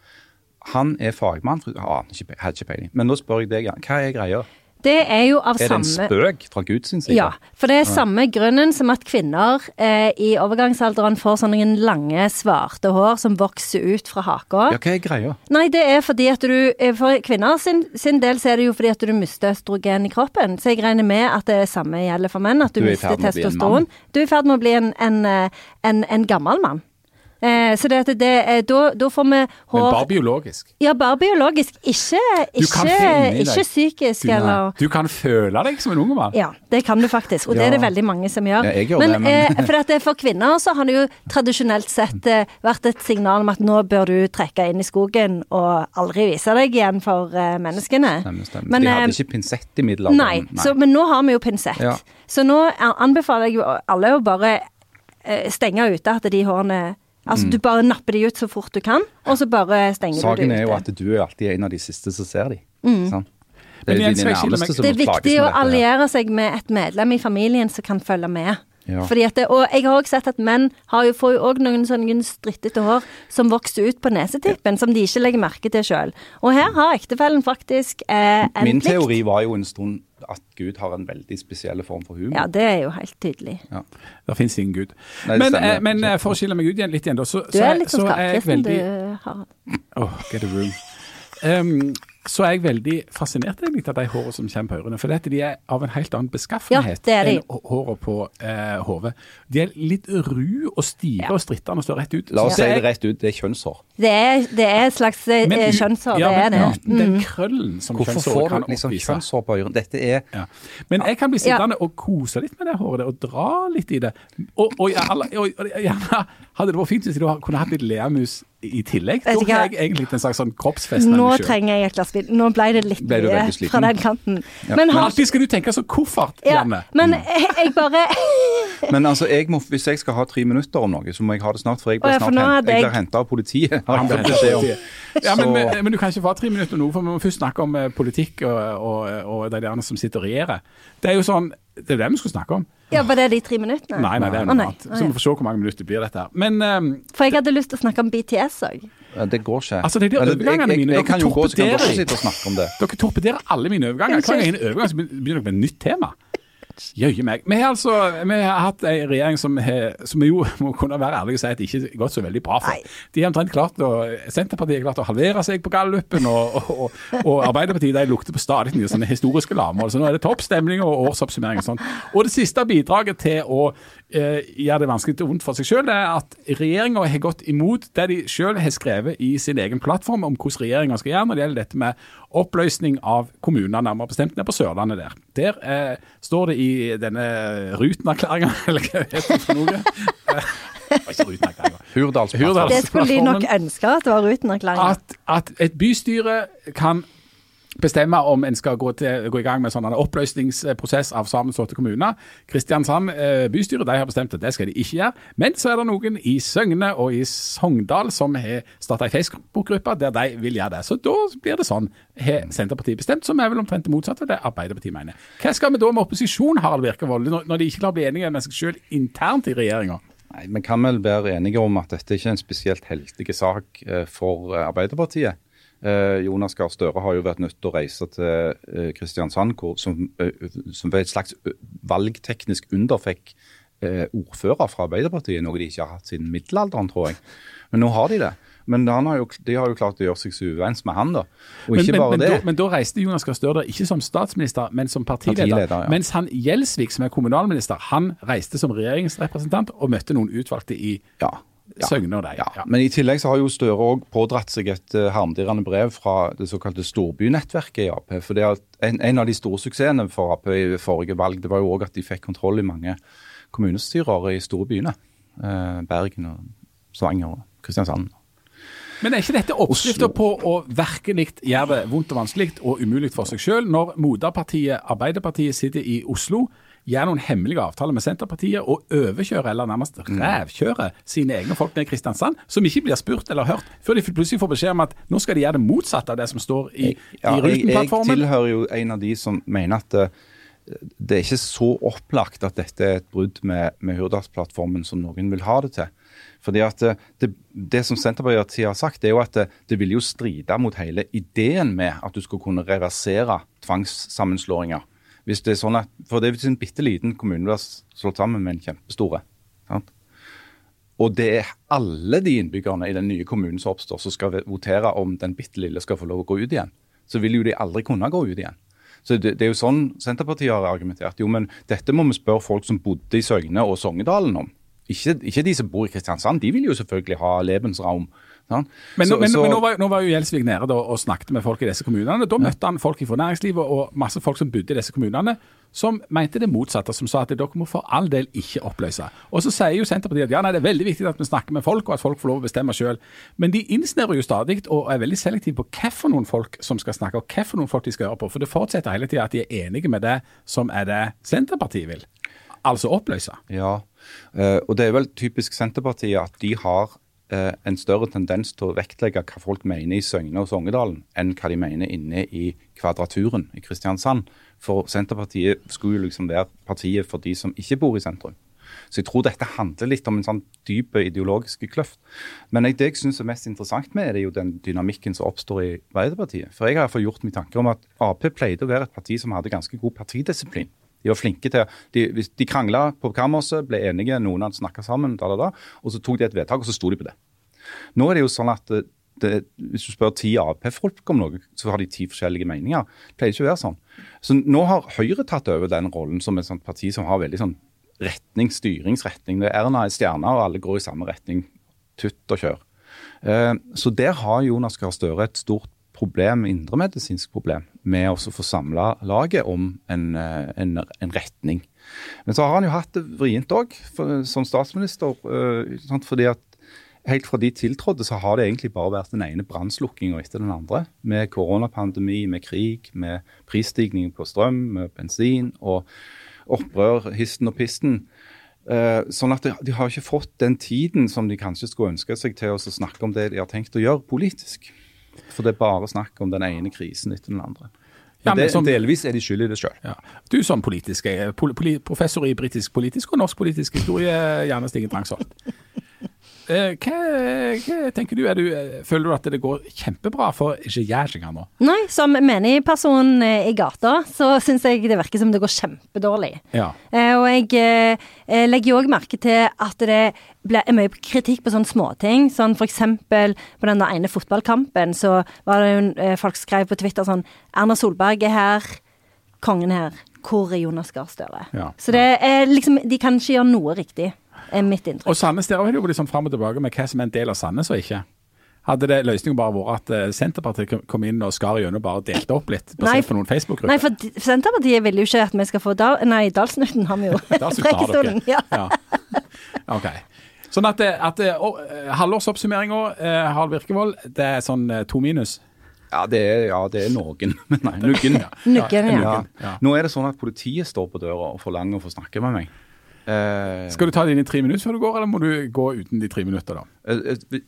Han er fagmann, ikke, hadde ikke peiling. Men nå spør jeg deg, hva er greia? Det er jo av samme Er det en spøk fra Guds side? Ja, for det er samme grunnen som at kvinner eh, i overgangsalderen får sånne lange, svarte hår som vokser ut fra haka. Ja, hva er greia? Nei, det er fordi at du eh, For kvinner sin, sin del så er det jo fordi at du mister østrogen i kroppen. Så jeg regner med at det samme gjelder for menn, at du, Du er mister testosteron. Du er i ferd med å bli en, en, eh, en, en gammel mann. Eh, så det, det, da, da får vi Men bare biologisk. Ja, bare biologisk. Ikke, ikke, ikke psykisk, Du, eller du kan føle deg som en unge mann. ja, det kan du faktisk, og det er det veldig mange som gjør. Ja, gjør men, det, men- eh, for, det, for kvinner så har det jo tradisjonelt sett eh, vært et signal om at nå bør du trekke inn i skogen og aldri vise deg igjen for eh, menneskene. Stemmer, stemmer. Men, De eh, hadde ikke pinsett i middelalderen. Nei, Så, men nå har vi jo pinsett. Ja. Så nå anbefaler jeg jo alle å bare eh, stenge ute at de hårene Altså du bare napper de ut så fort du kan, og så bare stenger du Mm. Saken er jo at du er alltid en av de siste som ser de. Sant? Det er de nærmeste som Det er viktig å alliere seg med et medlem i familien som kan følge med. Ja. Fordi at det, og jeg har også sett at menn har jo, får jo òg noen sånne strittete hår som vokser ut på nesetippen, som de ikke legger merke til sjøl. Og her har ektefellen faktisk eh, en Min plikt. teori var jo en stund at Gud har en veldig spesiell form for humor. Ja, det er jo helt tydelig. Det fins ingen gud. Nei, men, eh, men eh, for å skille meg ut igjen litt igjen, da, så, Du så, er litt så sånn er jeg skapkristen, du, veldig Harald. Oh, get a room. Um, så er jeg veldig fascinert egentlig av de hårene som kommer på ørene. For dette, de er av en helt annen beskaffenhet Ja, er enn hå- hårene på eh, hodet. De er litt ru og stive Ja. og strittende og står rett ut. La oss si er- det rett ut, det er kjønnshår. Det er, det er et slags eh, men- kjønnshår, ja, det er det. Mm. Den krøllen som Hvorfor kjønnshåret får du liksom oppvise. kjønnshår på ørene? Dette er Ja. Men jeg kan bli sittende og kose litt med det håret og dra litt i det. Og, og, og, og, og gjerne hadde det vært fint hvis jeg kunne hatt litt leamus i tillegg. Da har jeg egentlig en slags sånn kroppsfest Nå trenger jeg et glass vin. Nå ble det litt Ble mye fra den kanten. Ja. Men, Men har, alltid skal du tenke så koffert, ja, Janne. men jeg, jeg bare Men altså, jeg må, hvis jeg skal ha tre minutter om noe, så må jeg ha det snart. For jeg blir snart nå jeg jeg- henta av politiet. Har jeg fått om. Ja, men, men, men du kan ikke få tre minutter nå, for vi må først snakke om eh, politikk og, og, og de der som sitter og regjerer. Det er jo sånn, det er det vi skal snakke om. Ja, Var det de tre minuttene? Nei, nei, det er noe annet. Så vi får se hvor mange minutter det blir dette her. Men um, For jeg hadde lyst til å snakke om BTS òg. Det går ikke. Altså, det er de overgangene jeg, jeg, mine. jeg, kan jo Dere gå, så kan dere torpederer. sitte og snakke om det. dere torpederer alle mine overganger. Hver gang en overgang så begynner dere med et nytt tema. Jøye meg. Vi har altså vi har hatt en regjering som, som vi jo må kunne være ærlige og si at det ikke har gått så veldig bra for. Nei. De har omtrent klart å, Senterpartiet har klart å halvere seg på gallupen, og, og, og, og Arbeiderpartiet de lukter på stadig nye sånne historiske lavmål. Så nå er det toppstemning og årsoppsummering og sånn. Og det siste bidraget til å eh, gjøre det vanskelig til vondt for seg selv, er at regjeringa har gått imot det de selv har skrevet i sin egen plattform om hvordan regjeringa skal gjøre når det gjelder dette med oppløsning av kommuner, nærmere bestemt nede på Sørlandet der. Der eh, står det i denne Ruten-erklæringa, eller hva heter det for noe. Hurdalsplattformen. det Ruten-erklæringa. Skulle de nok ønske at det var Rutenerklæringen. At, at et bystyre kan bestemme om en skal gå, til, gå i gang med sånn en oppløsningsprosess av sammenslåtte kommuner. Kristiansand eh, bystyre de har bestemt at det skal de ikke gjøre. Men så er det noen i Søgne og i Sogndal som har starta ei Facebook-gruppe der de vil gjøre det. Så da blir det sånn, har Senterpartiet bestemt, som er vel omtrent det motsatte av det Arbeiderpartiet mener. Hva skal vi da med opposisjon, Harald Virkevold, når, de ikke klarer å bli enige med seg selv internt i regjeringa? Nei, Vi kan vel være enige om at dette ikke er en spesielt heldig sak eh, for eh, Arbeiderpartiet. Eh, Jonas Gahr Støre har jo vært nødt til å reise til eh, Kristiansand, som, eh, som ved et slags valgteknisk under fikk ordfører fra Arbeiderpartiet, noe de ikke har hatt siden middelalderen, tror jeg. Men nå har de det. Men han har jo, de har jo klart å gjøre seg så uvenns med han, da. Og Men, ikke men, bare men, det. da, men da reiste Jonas Gahr Støre ikke som statsminister, men som partileder. Partileder, ja. Mens han Gjelsvik, som er kommunalminister, han reiste som regjeringsrepresentant og møtte noen utvalgte i ja. Ja. Søgne og de. Ja. Men i tillegg så har jo Støre òg pådratt seg et uh, harmdirrende brev fra det såkalte storbynettverket i Ap. For en, en av de store suksessene for Ap i forrige valg, det var jo òg at de fikk kontroll i mange kommunestyrer i store byene. Eh, Bergen og Stavanger og Kristiansand. Men er ikke dette oppskrifta på å virkelig gjøre det vondt og vanskelig og umulig for seg sjøl, når moderpartiet Arbeiderpartiet sitter i Oslo, gjør noen hemmelige avtaler med Senterpartiet og overkjører eller nærmest rævkjører sine egne folk ned i Kristiansand, som ikke blir spurt eller hørt, før de plutselig får beskjed om at nå skal de gjøre det motsatte av det som står i, Ja, i jeg, jeg tilhører jo en av de som mener at det, det er ikke så opplagt at dette er et brudd med, med Hurdalsplattformen som noen vil ha det til. Fordi at det, det, det som Senterpartiet har sagt, det er jo at det, det vil jo stride mot hele ideen med at du skal kunne reversere tvangssammenslåinger. Hvis det er sånn at, For det er en bitte liten kommune blir slått sammen med en kjempestore. Sant? Og det er alle de innbyggerne i den nye kommunen som oppstår, som skal votere om den bitte lille skal få lov å gå ut igjen. Så vil jo de aldri kunne gå ut igjen. Så det, det er jo sånn Senterpartiet har argumentert. Jo, men dette må vi spørre folk som bodde i Søgne og Sogndalen om. Ikke, ikke de som bor i Kristiansand. De vil jo selvfølgelig ha Lebensraum. Sant? Men, Så- men, så- men nå, var, nå var jo Gjelsvik nede da, og snakket med folk i disse kommunene. Da møtte han folk fra næringslivet og masse folk som bodde i disse kommunene, som mente det motsatte. Som sa at dere må for all del ikke oppløse. Og så sier jo Senterpartiet at ja, nei, det er veldig viktig at vi snakker med folk, og at folk får lov å bestemme sjøl. Men de innsnevrer jo stadig og er veldig selektive på hvilke noen folk som skal snakke, og hvilke noen folk de skal høre på. For det fortsetter hele tida at de er enige med det som er det Senterpartiet vil. Altså oppløse. Ja, eh, og det er vel typisk Senterpartiet at de har eh, en større tendens til å vektlegge hva folk mener i Søgne og Songedalen, enn hva de mener inne i Kvadraturen i Kristiansand. For Senterpartiet skulle jo liksom være partiet for de som ikke bor i sentrum. Så jeg tror dette handler litt om en sånn dyp ideologisk kløft. Men det jeg syns er mest interessant med er jo den dynamikken som oppstår i Arbeiderpartiet. For jeg har iallfall gjort meg tanker om at Ap pleide å være et parti som hadde ganske god partidisiplin. De var flinke til De, de krangla på kammerset, ble enige, noen hadde snakka sammen, da, da, da, og så tok de et vedtak, og så sto de på det. Nå er det jo sånn at det, det, hvis du spør ti Ap-folk om noe, så har de ti forskjellige meninger. Det pleier ikke å være sånn. Så nå har Høyre tatt over den rollen som et sånt parti som har veldig sånn retning, styringsretning. Det er Erna er stjerna, og alle går i samme retning. Tutt og kjør. Eh, så der har Jonas Gahr Støre et stort problem, indremedisinsk problem, med å få samla laget om en, eh, en, en retning. Men så har han jo hatt det vrient òg som statsminister. eh, fordi at Helt fra de tiltrådte så har det egentlig bare vært den ene brannslukkinga etter den andre. Med koronapandemi, med krig, med prisstigning på strøm, med bensin og opprør, histen og pisten. Eh, sånn at de, har ikke fått den tiden som de kanskje skulle ønske seg til å snakke om det de har tenkt å gjøre politisk. For det er bare snakk om den ene krisen etter den andre. Ja, det, som- delvis er de skyld i det sjøl. Ja. Du som politisk, eh, poli professor i britisk politisk og norsk politisk historie, gjerne Stigen Drangsholt. Eh, hva, hva tenker du? Er du eh, føler du at det går kjempebra for ikke regjeringa nå? Nei, som menigperson eh, i gata, så syns jeg det virker som det går kjempedårlig. Ja. Og jeg jeg legger jo òg merke til at det er mye kritikk på sånne småting. Sånn for eksempel på den ene fotballkampen, så var det jo folk skrev på Twitter sånn Erna Solberg er her, kongen her. Hvor er Jonas Gahr Støre? Ja. Så det er liksom De kan ikke gjøre noe riktig, er mitt inntrykk. Og Sandnes der har det jo liksom fram og tilbake med hva som er en del av Sandnes og ikke. Hadde det løsningen bare vært at eh, Senterpartiet kom- inn og skar gjennom bare delte opp litt, basert Nei, på noen Facebook-grupper? Nei, for Senterpartiet vil jo ikke at vi skal få Dal... Nei, Dalsnutten har vi jo. Preikestolen, Ja. Ja. Ok. Sånn at, det- at eh, halvårsoppsummeringa, eh, Harald Virkevold, det er sånn eh, to minus? Ja, det er, ja, det er noen. Men nei, nuggen. Nuggen, ja. Ja. Ja. Nå er det sånn at politiet står på døra og forlanger å få snakke med meg. Eh, Skal du ta dine tre minutter før du går, eller må du gå uten de tre minutter, da?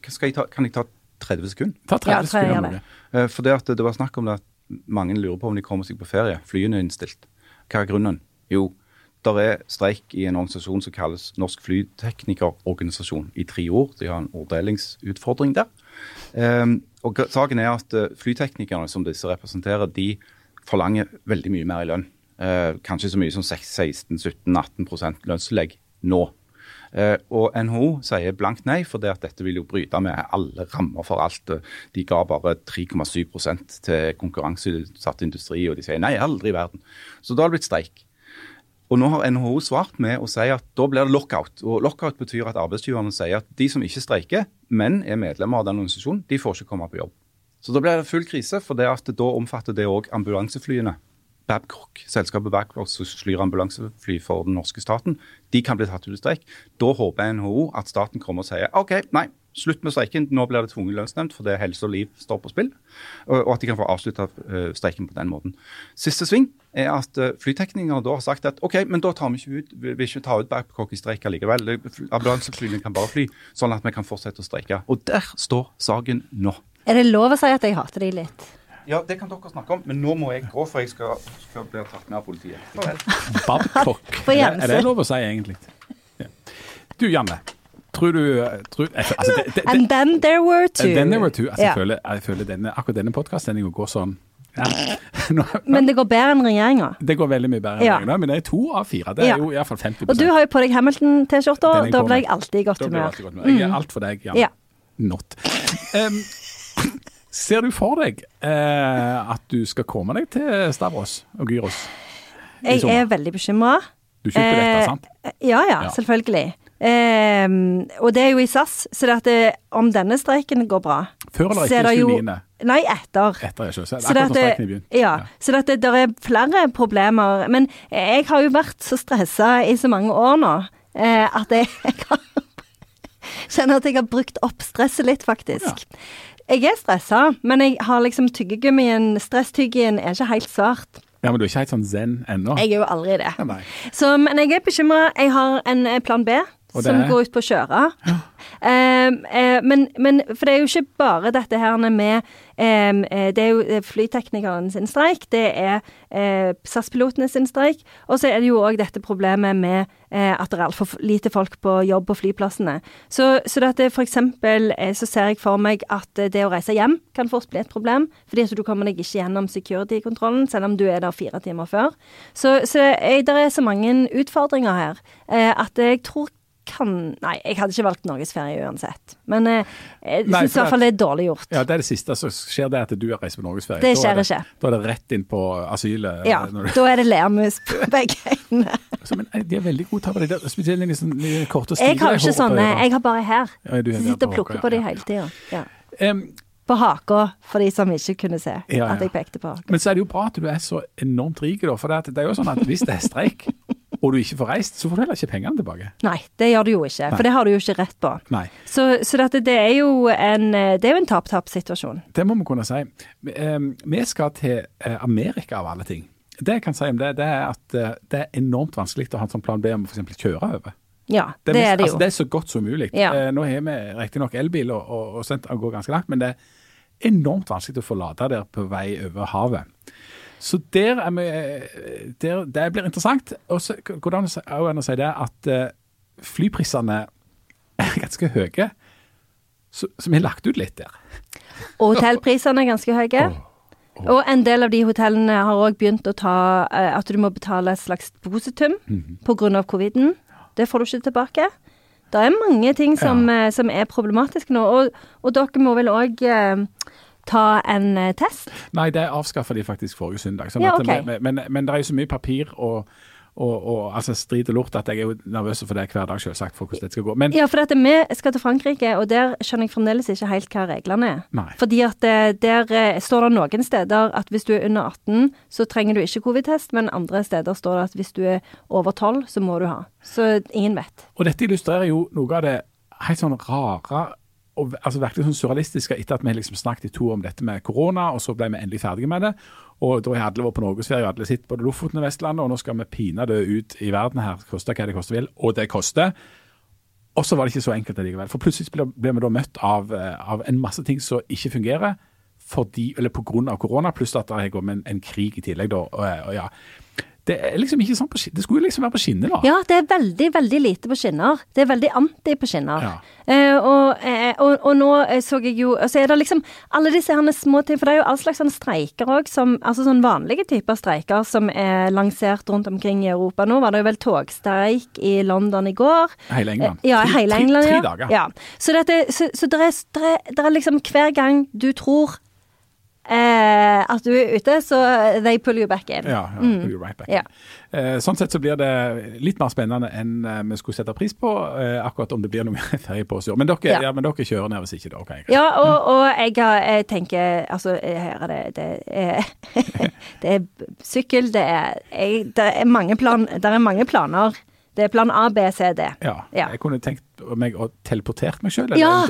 skal jeg ta, kan jeg ta 30 sekunder? Ta 30 Ja, sekunder. det. Eh, for det, at det var snakk om det at mange lurer på om de kommer seg på ferie. Flyene er innstilt. Hva er grunnen? Jo, der er streik i en organisasjon som kalles Norsk flyteknikerorganisasjon i tre år. De har en orddelingsutfordring der. Um, og saken er at flyteknikerne som disse representerer, de forlanger veldig mye mer i lønn. Eh, kanskje så mye som 16-17-18 lønnstillegg nå. Eh, og NHO sier blankt nei, for det at dette vil jo bryte med alle rammer for alt. De ga bare 3,7 til konkurranseutsatt industri, og de sier nei, aldri i verden. Så da har det blitt streik. Og nå har NHO svart med å si at da blir det lockout. Og lockout betyr at arbeidsgiverne sier at de som ikke streiker, men er medlemmer av den organisasjonen, de får ikke komme på jobb. Så da blir det full krise, for det at da omfatter det òg ambulanseflyene. Babcock, selskapet Babcock som flyr ambulansefly for den norske staten, de kan bli tatt ut i streik. Da håper NHO at staten kommer og sier OK, nei, slutt med streiken, nå blir det tvungen lønnsnemnd fordi helse og liv står på spill. Og, at de kan få avslutta uh, streiken på den måten. Siste sving er at uh, flyteknikere da har sagt at OK, men da tar vi ikke ut, vi ikke ta ut Babcock i streik likevel. Ambulanseflyene kan bare fly, sånn at vi kan fortsette å streike. Og der står saken nå. Er det lov å si at jeg hater de litt? Ja, det kan dere snakke om, men nå må jeg gå, for jeg skal, skal bli tatt med av politiet. Babcock. Er er det lov å si, egentlig? Ja. Du, Janne. Tror du tror, altså, det, det, And then there were two. And then there were two. Altså, yeah. jeg, føler, jeg føler denne, akkurat denne podkastsendinga går sånn ja. Nå, Men det går bedre enn regjeringa. Det går veldig mye bedre enn Ja. regjeringen, men det er to av fire. Det er Ja. jo iallfall 50 Og du har jo på deg Hamilton-T-skjorta, da blir jeg alltid i godt humør. med. Jeg er alt for deg, Janne. Ja. Not. Em, ser du for deg eh, at du skal komme deg til Stavros og Gyros? Jeg er veldig bekymra. Du kjøper dette, sant? Ja, ja, Ja. selvfølgelig. Eh, og det er jo i SAS, så det at det, om denne streiken går bra Før eller er etter det 29.? Nei, etter. Etter, ikke så, Så det, streiken er begynt. ja, så det, det, er flere problemer. Men jeg har jo vært så stressa i så mange år nå eh, at jeg, jeg har, kjenner at jeg har brukt opp stresset litt, faktisk. Jeg er stressa, men jeg har liksom tyggegummien, stresstyggien er ikke helt svart. Ja, men du er ikke helt sånn zen ennå? Jeg er jo aldri det. Ja. Så, men jeg er bekymra. Jeg har en eh, plan B. Som er? går ut på å kjøre. Eh, eh, men, men For det er jo ikke bare dette her med eh, eh, Det er jo eh, flyteknikeren sin streik, det er eh, SAS-pilotene sin streik, og så er det jo òg dette problemet med eh, at det er altfor lite folk på jobb på flyplassene. Så, så dette for eksempel så ser jeg for meg at det å reise hjem kan fort bli et problem, fordi at du kommer deg ikke gjennom security-kontrollen, selv om du er der fire timer før. Så, så det er så mange utfordringer her eh, at jeg tror kan Nei, jeg hadde ikke valgt norgesferie uansett. Men eh, jeg syns i hvert fall det er dårlig gjort. Ja, det er det siste. Så skjer det at du har reist på norgesferie. Det Da det, skjer ikke. Da er det rett inn på asylet. Ja, når du- da er det lermus på begge øynene. Men eh, de er veldig gode til å ta på de der, spesielt i sånn korte stiler. Jeg har ikke jeg sånne. Jeg har bare her. Ja, du sitter og plukker på de ja. hele tida. Ja. Um, På haka, for de som ikke kunne se Ja, ja. at jeg pekte på haka. Men så er det jo bra at du er så enormt rik, da. For det er jo sånn at hvis det er streik, og du ikke får reist, så får du heller ikke pengene tilbake. Nei, det gjør du jo ikke. For det har du jo ikke rett på. Nei. Så, så dette, det er jo en, eh, det en tap-tap-situasjon. Det må vi kunne si. Vi skal til eh, Amerika, av alle ting. Det jeg kan si om det, det er at eh, det er enormt vanskelig å ha en sånn plan B om f.eks. kjøre over. Ja, det, mest- er det jo. Altså, det er så godt som mulig. Ja. Eh, nå har vi riktignok elbil og, og, og sendt, den går ganske langt, men det er enormt vanskelig å få lade der på vei over havet. Så der er vi eh, der, Det blir interessant. Og så går det an å si- det at eh, flyprisene er ganske høye. Så, så vi har lagt ut litt der. Og hotellprisene er ganske høye. Og en del av de hotellene har òg begynt å ta eh, at du må betale et slags positum mm -hmm. pga. coviden. Det får du ikke tilbake. Det er mange ting som, ja. som er problematiske nå. Og, og dere må vel òg eh, ta en eh, test? Nei, det avskaffa de faktisk forrige søndag. Sånn Ja, okay. men, men, men det er jo så mye papir og, og, og altså strid og lort at jeg er jo nervøs for det hver dag, selvsagt, for hvordan det skal gå. Men Ja, for at vi skal til Frankrike, og der skjønner jeg fremdeles ikke helt hva reglene er. Nei. Fordi at eh, der eh, står det noen steder at hvis du er under 18, så trenger du ikke covid-test, men andre steder står det at hvis du er over 12, så må du ha. Så ingen vet. Og dette illustrerer jo noe av det helt sånn rare og altså virkelig sånn surrealistiske etter at vi liksom snakket i to om dette med korona, og så ble vi endelig ferdige med det. Og da har alle vært på norgesferie, og alle sitter både Lofoten og Vestlandet, og nå skal vi pinadø ut i verden her, koste hva det koste vil, og det koster. Og så var det ikke så enkelt allikevel. For plutselig ble, vi da møtt av, eh, av en masse ting som ikke fungerer fordi, eller av korona, pluss at det har gått med en, en krig i tillegg. da, og, og ja. Det er liksom ikke sånn på skinner. Det skulle jo liksom være på skinner da. Ja, det er veldig, veldig lite på skinner. Det er veldig anti på skinner. Ja. Eh, og, eh, og, og nå eh, så jeg jo Så er det liksom alle disse herne små ting, for det er jo all slags sånne streiker òg, altså sånn vanlige typer streiker som er lansert rundt omkring i Europa. Nå var det jo vel togstreik i London i går. Hele England. Eh, Ja, hele tre- ja. tre dager. ja. Så, dette, så, så det, er, det er liksom hver gang du tror eh, at du er ute, så they pull you back in. Ja, ja, pull you right back. Ja. Eh, sånn sett så blir det litt mer spennende enn eh, vi skulle sette pris på, eh, akkurat om det blir noe ferie på år. Men dere, Ja. ja. men dere kjører ned hvis ikke, da? ok, greit. Ja, og, og jeg, har, jeg tenker Altså, her er det Det er, det er sykkel, det er jeg, Det er mange plan, det er mange planer. Det er plan A, B, C, D. Ja. Ja. Jeg kunne tenkt meg å teleportert meg sjøl, Ja,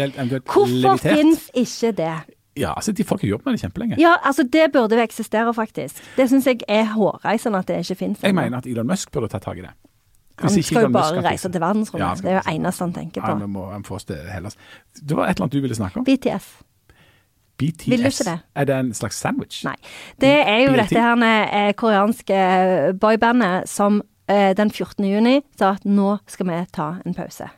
Hvorfor fins ikke det? Ja, altså De folk har jobbet med det kjempelenge. Ja, altså, det burde jo eksistere, faktisk. Det syns jeg er hårreisende at det ikke finnes. Jeg mener at Elon Musk burde ta tak i det. Hvis han skal jo bare reise til verdensrommet. Ja, det er jo eneste han tenker på. Ja, vi må få oss til Hellas. Det var et eller annet du ville snakke om. BTS. BTS. Vil du ikke det? Er det en slags sandwich? Nei. Det er jo BT? dette her eh, koreanske boybandet som eh, den 14. juni sa at nå skal vi ta en pause.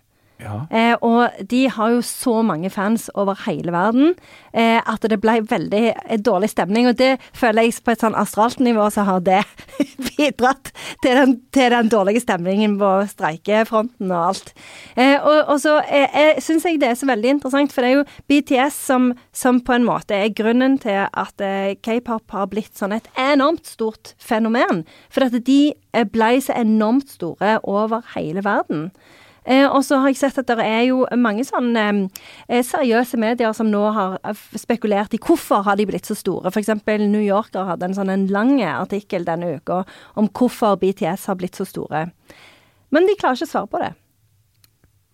Eh, og de har jo så mange fans over hele verden eh, at det ble veldig eh, dårlig stemning. Og det føler jeg på et sånn astralt nivå så har det bidratt til den, til den dårlige stemningen på streikefronten og alt. Eh, og, og så eh, eh, syns jeg det er så veldig interessant, for det er jo BTS som, som på en måte er grunnen til at eh, k-pop har blitt sånn et enormt stort fenomen. For at de ble så enormt store over hele verden. Eh, og så har jeg sett at det er jo mange sånne eh, seriøse medier som nå har eh, spekulert i hvorfor har de blitt så store. F.eks. New Yorker hadde en sånn en lang artikkel denne uka om hvorfor BTS har blitt så store. Men de klarer ikke å svare på det.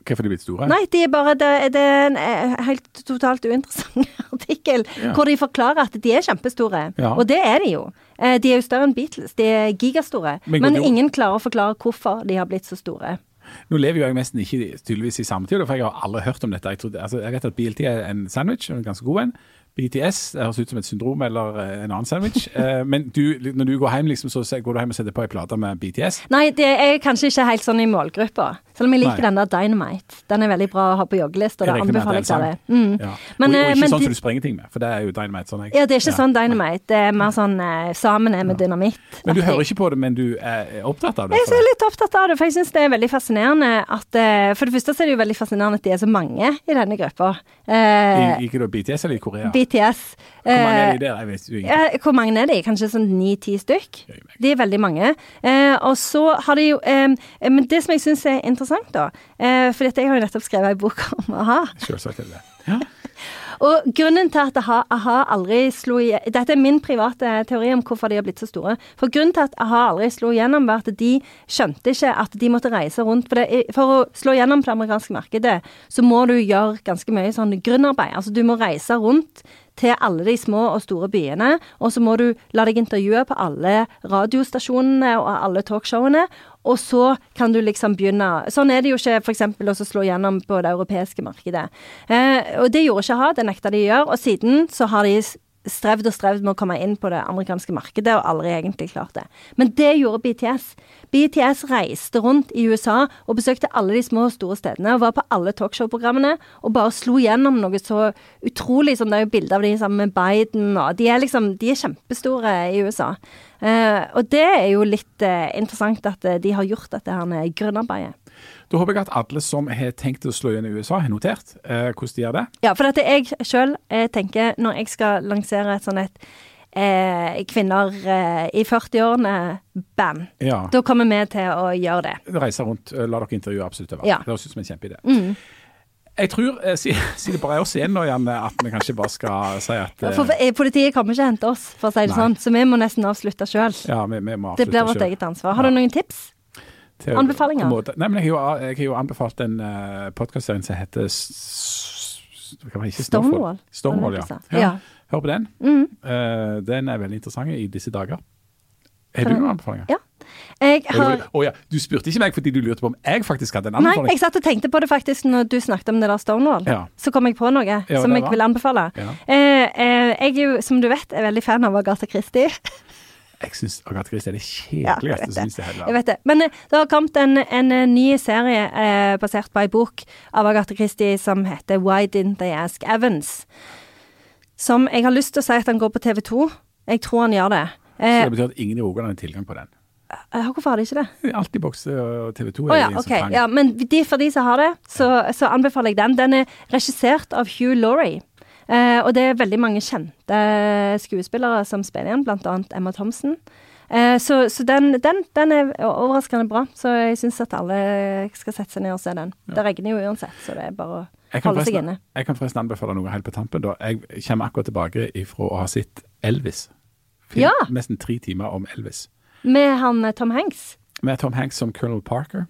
Hvorfor er de blitt store? Nei, de er bare, det, det er en eh, helt totalt uinteressant artikkel Ja. hvor de forklarer at de er kjempestore. Ja. Og det er de jo. Eh, De er jo større enn Beatles. De er gigastore. Men Men, ingen klarer å forklare hvorfor de har blitt så store. Nå lever jo jeg nesten ikke tydeligvis i samme tid, for jeg har aldri hørt om dette. Jeg, trodde, altså, jeg vet at BLT er en sandwich, en ganske god en. BTS det høres ut som et syndrom eller eh, en annen sandwich. Eh, men du, når du går hjem, liksom, så går du hjem og setter på ei plate med BTS. Nei, det er kanskje ikke helt sånn i målgruppa. Selv om jeg liker Nei. den der Dynamite. Den er veldig bra å ha på joggelista. Det anbefaler jeg deg. Mm. Ja. Men, og, og eh, ikke men sånn som du sprenger ting med, for det er jo dynamite. Sånn Ja, det er ikke Ja. sånn Dynamite. Det er mer sånn eh, sammen er med dynamitt. Men du hører ikke på det, men du er opptatt av det? Jeg er litt opptatt av det, for jeg syns det er veldig fascinerende at eh, For det første er det jo veldig fascinerende at de er så mange i denne gruppa. Eh, Ikke da BTS eller i Korea? BTS. Hvor mange er de der? Jeg vet jo ikke. Eh, hvor mange er de? Kanskje sånn ni-ti stykk? De er veldig mange. Eh, og så har de jo eh, Men det som jeg syns er interessant, da For dette, jeg har jo nettopp skrevet ei bok om a-ha. Selvsagt er det det. Ja. Og grunnen til at a-ha, a-ha aldri slo i Dette er min private teori om hvorfor de har blitt så store. For grunnen til at a-ha aldri slo igjennom, var at de skjønte ikke at de måtte reise rundt. For, det, for å slå igjennom på det amerikanske markedet, så må du gjøre ganske mye sånn grunnarbeid. Altså du må reise rundt til alle de små og store byene, og så må du la deg intervjue på alle radiostasjonene og alle talkshowene, og så kan du liksom begynne Sånn er det jo ikke f.eks. å slå gjennom på det europeiske markedet. Eh, og det gjorde ikke ha, det nekta de å gjøre, og siden så har de strevd og strevd med å komme inn på det amerikanske markedet, og aldri egentlig klart det. Men det gjorde BTS. BTS reiste rundt i USA og besøkte alle de små og store stedene, og var på alle talkshow-programmene, og bare slo gjennom noe så utrolig som det er jo bilder av de sammen med Biden, og de er liksom, de er kjempestore i USA. Eh, og det er jo litt eh, interessant at eh, de har gjort dette her med grunnarbeidet. Da håper jeg at alle som har tenkt å slå igjen i USA, har notert eh, hvordan de gjør det. Ja, for dette jeg sjøl tenker, når jeg skal lansere et sånt et eh, kvinner eh, i 40-årene-band, Ja. da kommer vi til å gjøre det. Reise rundt, eh, la dere intervjue absolutt over. Ja. Det høres ut som en kjempeidé. Mm. Jeg tror, eh, si- siden det bare er oss igjen nå, Janne, at vi kanskje bare skal si at eh, For eh, politiet kommer ikke og henter oss, for å si det Nei. sånn, så vi må nesten avslutte sjøl. ja, vi, vi må Det blir vårt eget ansvar. Har Ja. du noen tips? Anbefalinger? Nei, men jeg har jo, jeg har jo anbefalt en uh, podkastserie som heter Stormwall? Stonewall. Stonewall, ja. ja. Ja. Hør på den. Mm. Uh, den er veldig interessant i disse dager. Har du noen anbefalinger? Ja. Jeg har... Oh, ja, du spurte ikke meg fordi du lurte på om jeg faktisk hadde en anbefaling? Nei, jeg satt og tenkte på det faktisk når du snakket om det der Stonewall. Ja. Så kom jeg på noe Ja, som jeg vil anbefale. Eh, eh, jeg er jo, som du vet, er veldig fan av Agatha Christie. Jeg syns Agathe Christie er det Ja, jeg kjedeligste finnes hele Jeg verden. vet det. Men eh, det har kommet en, en eh, ny serie eh, basert på ei bok av Agathe Christie som heter Why Didn't They Ask Evans? Som jeg har lyst til å si at han går på TV 2. Jeg tror han gjør det. Så Eh, det betyr at ingen i Rogaland har tilgang på den. eh, hvorfor har de ikke det? Altibox og TV 2 Å er ja, ingen ok. som trenger. Ja, men de, for de som har det, så, så anbefaler jeg den. Den er regissert av Hugh Laurie. Eh, og det er veldig mange kjente skuespillere som spiller igjen, annet Emma Thompson. Eh, så så den, den, den er overraskende bra, så jeg syns at alle skal sette seg ned og se den. Det regner jo uansett, så det er bare å holde seg inne. jeg kan forresten anbefale noe helt på tampen. da. Jeg kommer akkurat tilbake ifra å ha sett Elvis. Film, Ja. Nesten tre timer om Elvis. Med han eh, Tom Hanks. Med Tom Hanks som Colonel Parker.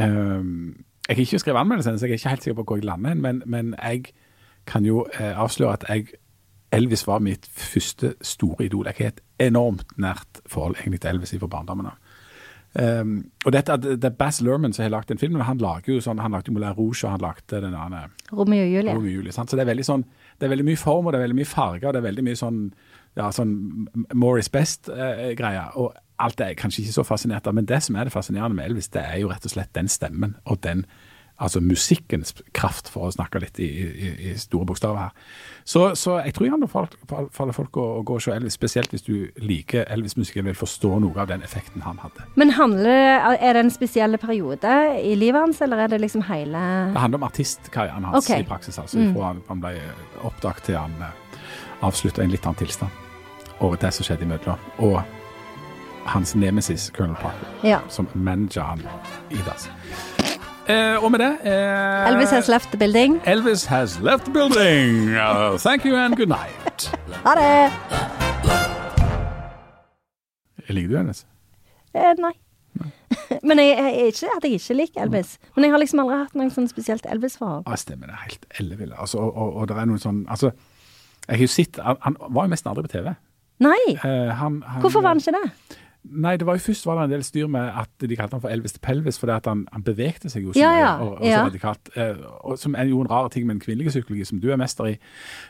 Um, jeg har ikke skrevet anmeldelsen, så jeg er ikke helt sikker på hvor jeg lander men, men jeg kan jo eh, avsløre at jeg Elvis var mitt første store idol. Jeg har et enormt nært forhold egentlig til Elvis fra barndommen av. Um, og dette, det er Bass Lerman som har lagd den filmen. han lager jo sånn, han lagde Moulin Rouge, og han lagde den andre Romeo og Julie. Romeo Julie. Sant? Så det er veldig sånn, det er veldig mye form, og det er veldig mye farger, og det er veldig mye sånn, ja, sånn more is best-greier. og alt det er jeg kanskje ikke så fascinert av, men det som er det fascinerende med Elvis, det er jo rett og slett den stemmen, og den, altså musikkens kraft, for å snakke litt i, i, i store bokstaver her. Så, så jeg tror jeg anbefaler folk å, å gå og se Elvis, spesielt hvis du liker Elvis-musikken, vil forstå noe av den effekten han hadde. Men handler, er det en spesiell periode i livet hans, eller er det liksom hele Det handler om artistkarrieren hans okay. i praksis. altså Fra han, han ble oppdaget til han eh, avslutta i en litt annen tilstand. Og det som skjedde imellom. Og hans nemesis, Colonel Parker, Ja. som manager han i das. Eh, og med det eh, Elvis has left the building. Elvis has left the building. Uh, thank you and good night. Ha det! Liker du Elvis? Eh, nei. Men jeg, jeg, er ikke at jeg ikke liker Elvis. Men jeg har liksom aldri hatt noe sånn spesielt Elvis-forhold. Ja, stemmer. Det er helt elleville. Altså, og, og, og det er noe sånn Altså, jeg har jo sett Han, han var jo nesten aldri på TV. Nei! Eh, han, han, Hvorfor var han ikke det? Nei, det var jo først var det en del styr med at de kalte han for Elvis til pelvis, fordi at han, han bevegte seg jo så Ja, ja, og, og ja. så radikalt. Eh, og som er jo en rar ting med en kvinnelig psykologi, som du er mester i,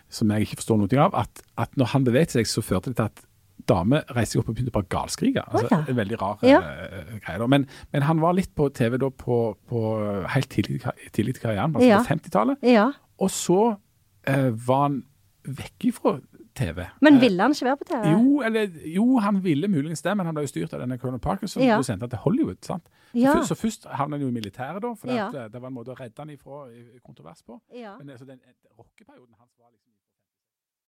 som jeg ikke forstår noe av, at, at når han bevegde seg, så førte det til at damer reiste seg opp og begynte bare galskrike. Altså, oh, ja. En veldig rar Ja. eh, greie. Men, men han var litt på TV da på, på helt tidlig, tidlig i karrieren, altså Ja. på 50-tallet. Ja. Og så eh, var han vekk ifra TV. Men Eh, ville han ikke være på TV? jo, eller, jo, han ville muligens det, men han ble jo styrt av denne Colonel Parker, som Ja. ble sendt til Hollywood. sant? Ja. Så, så først havnet han jo i militæret, da, for Ja. at, eh, det var en måte å redde han ifra i kontrovers på. Ja. Men altså, den, den rockeperioden hans var liksom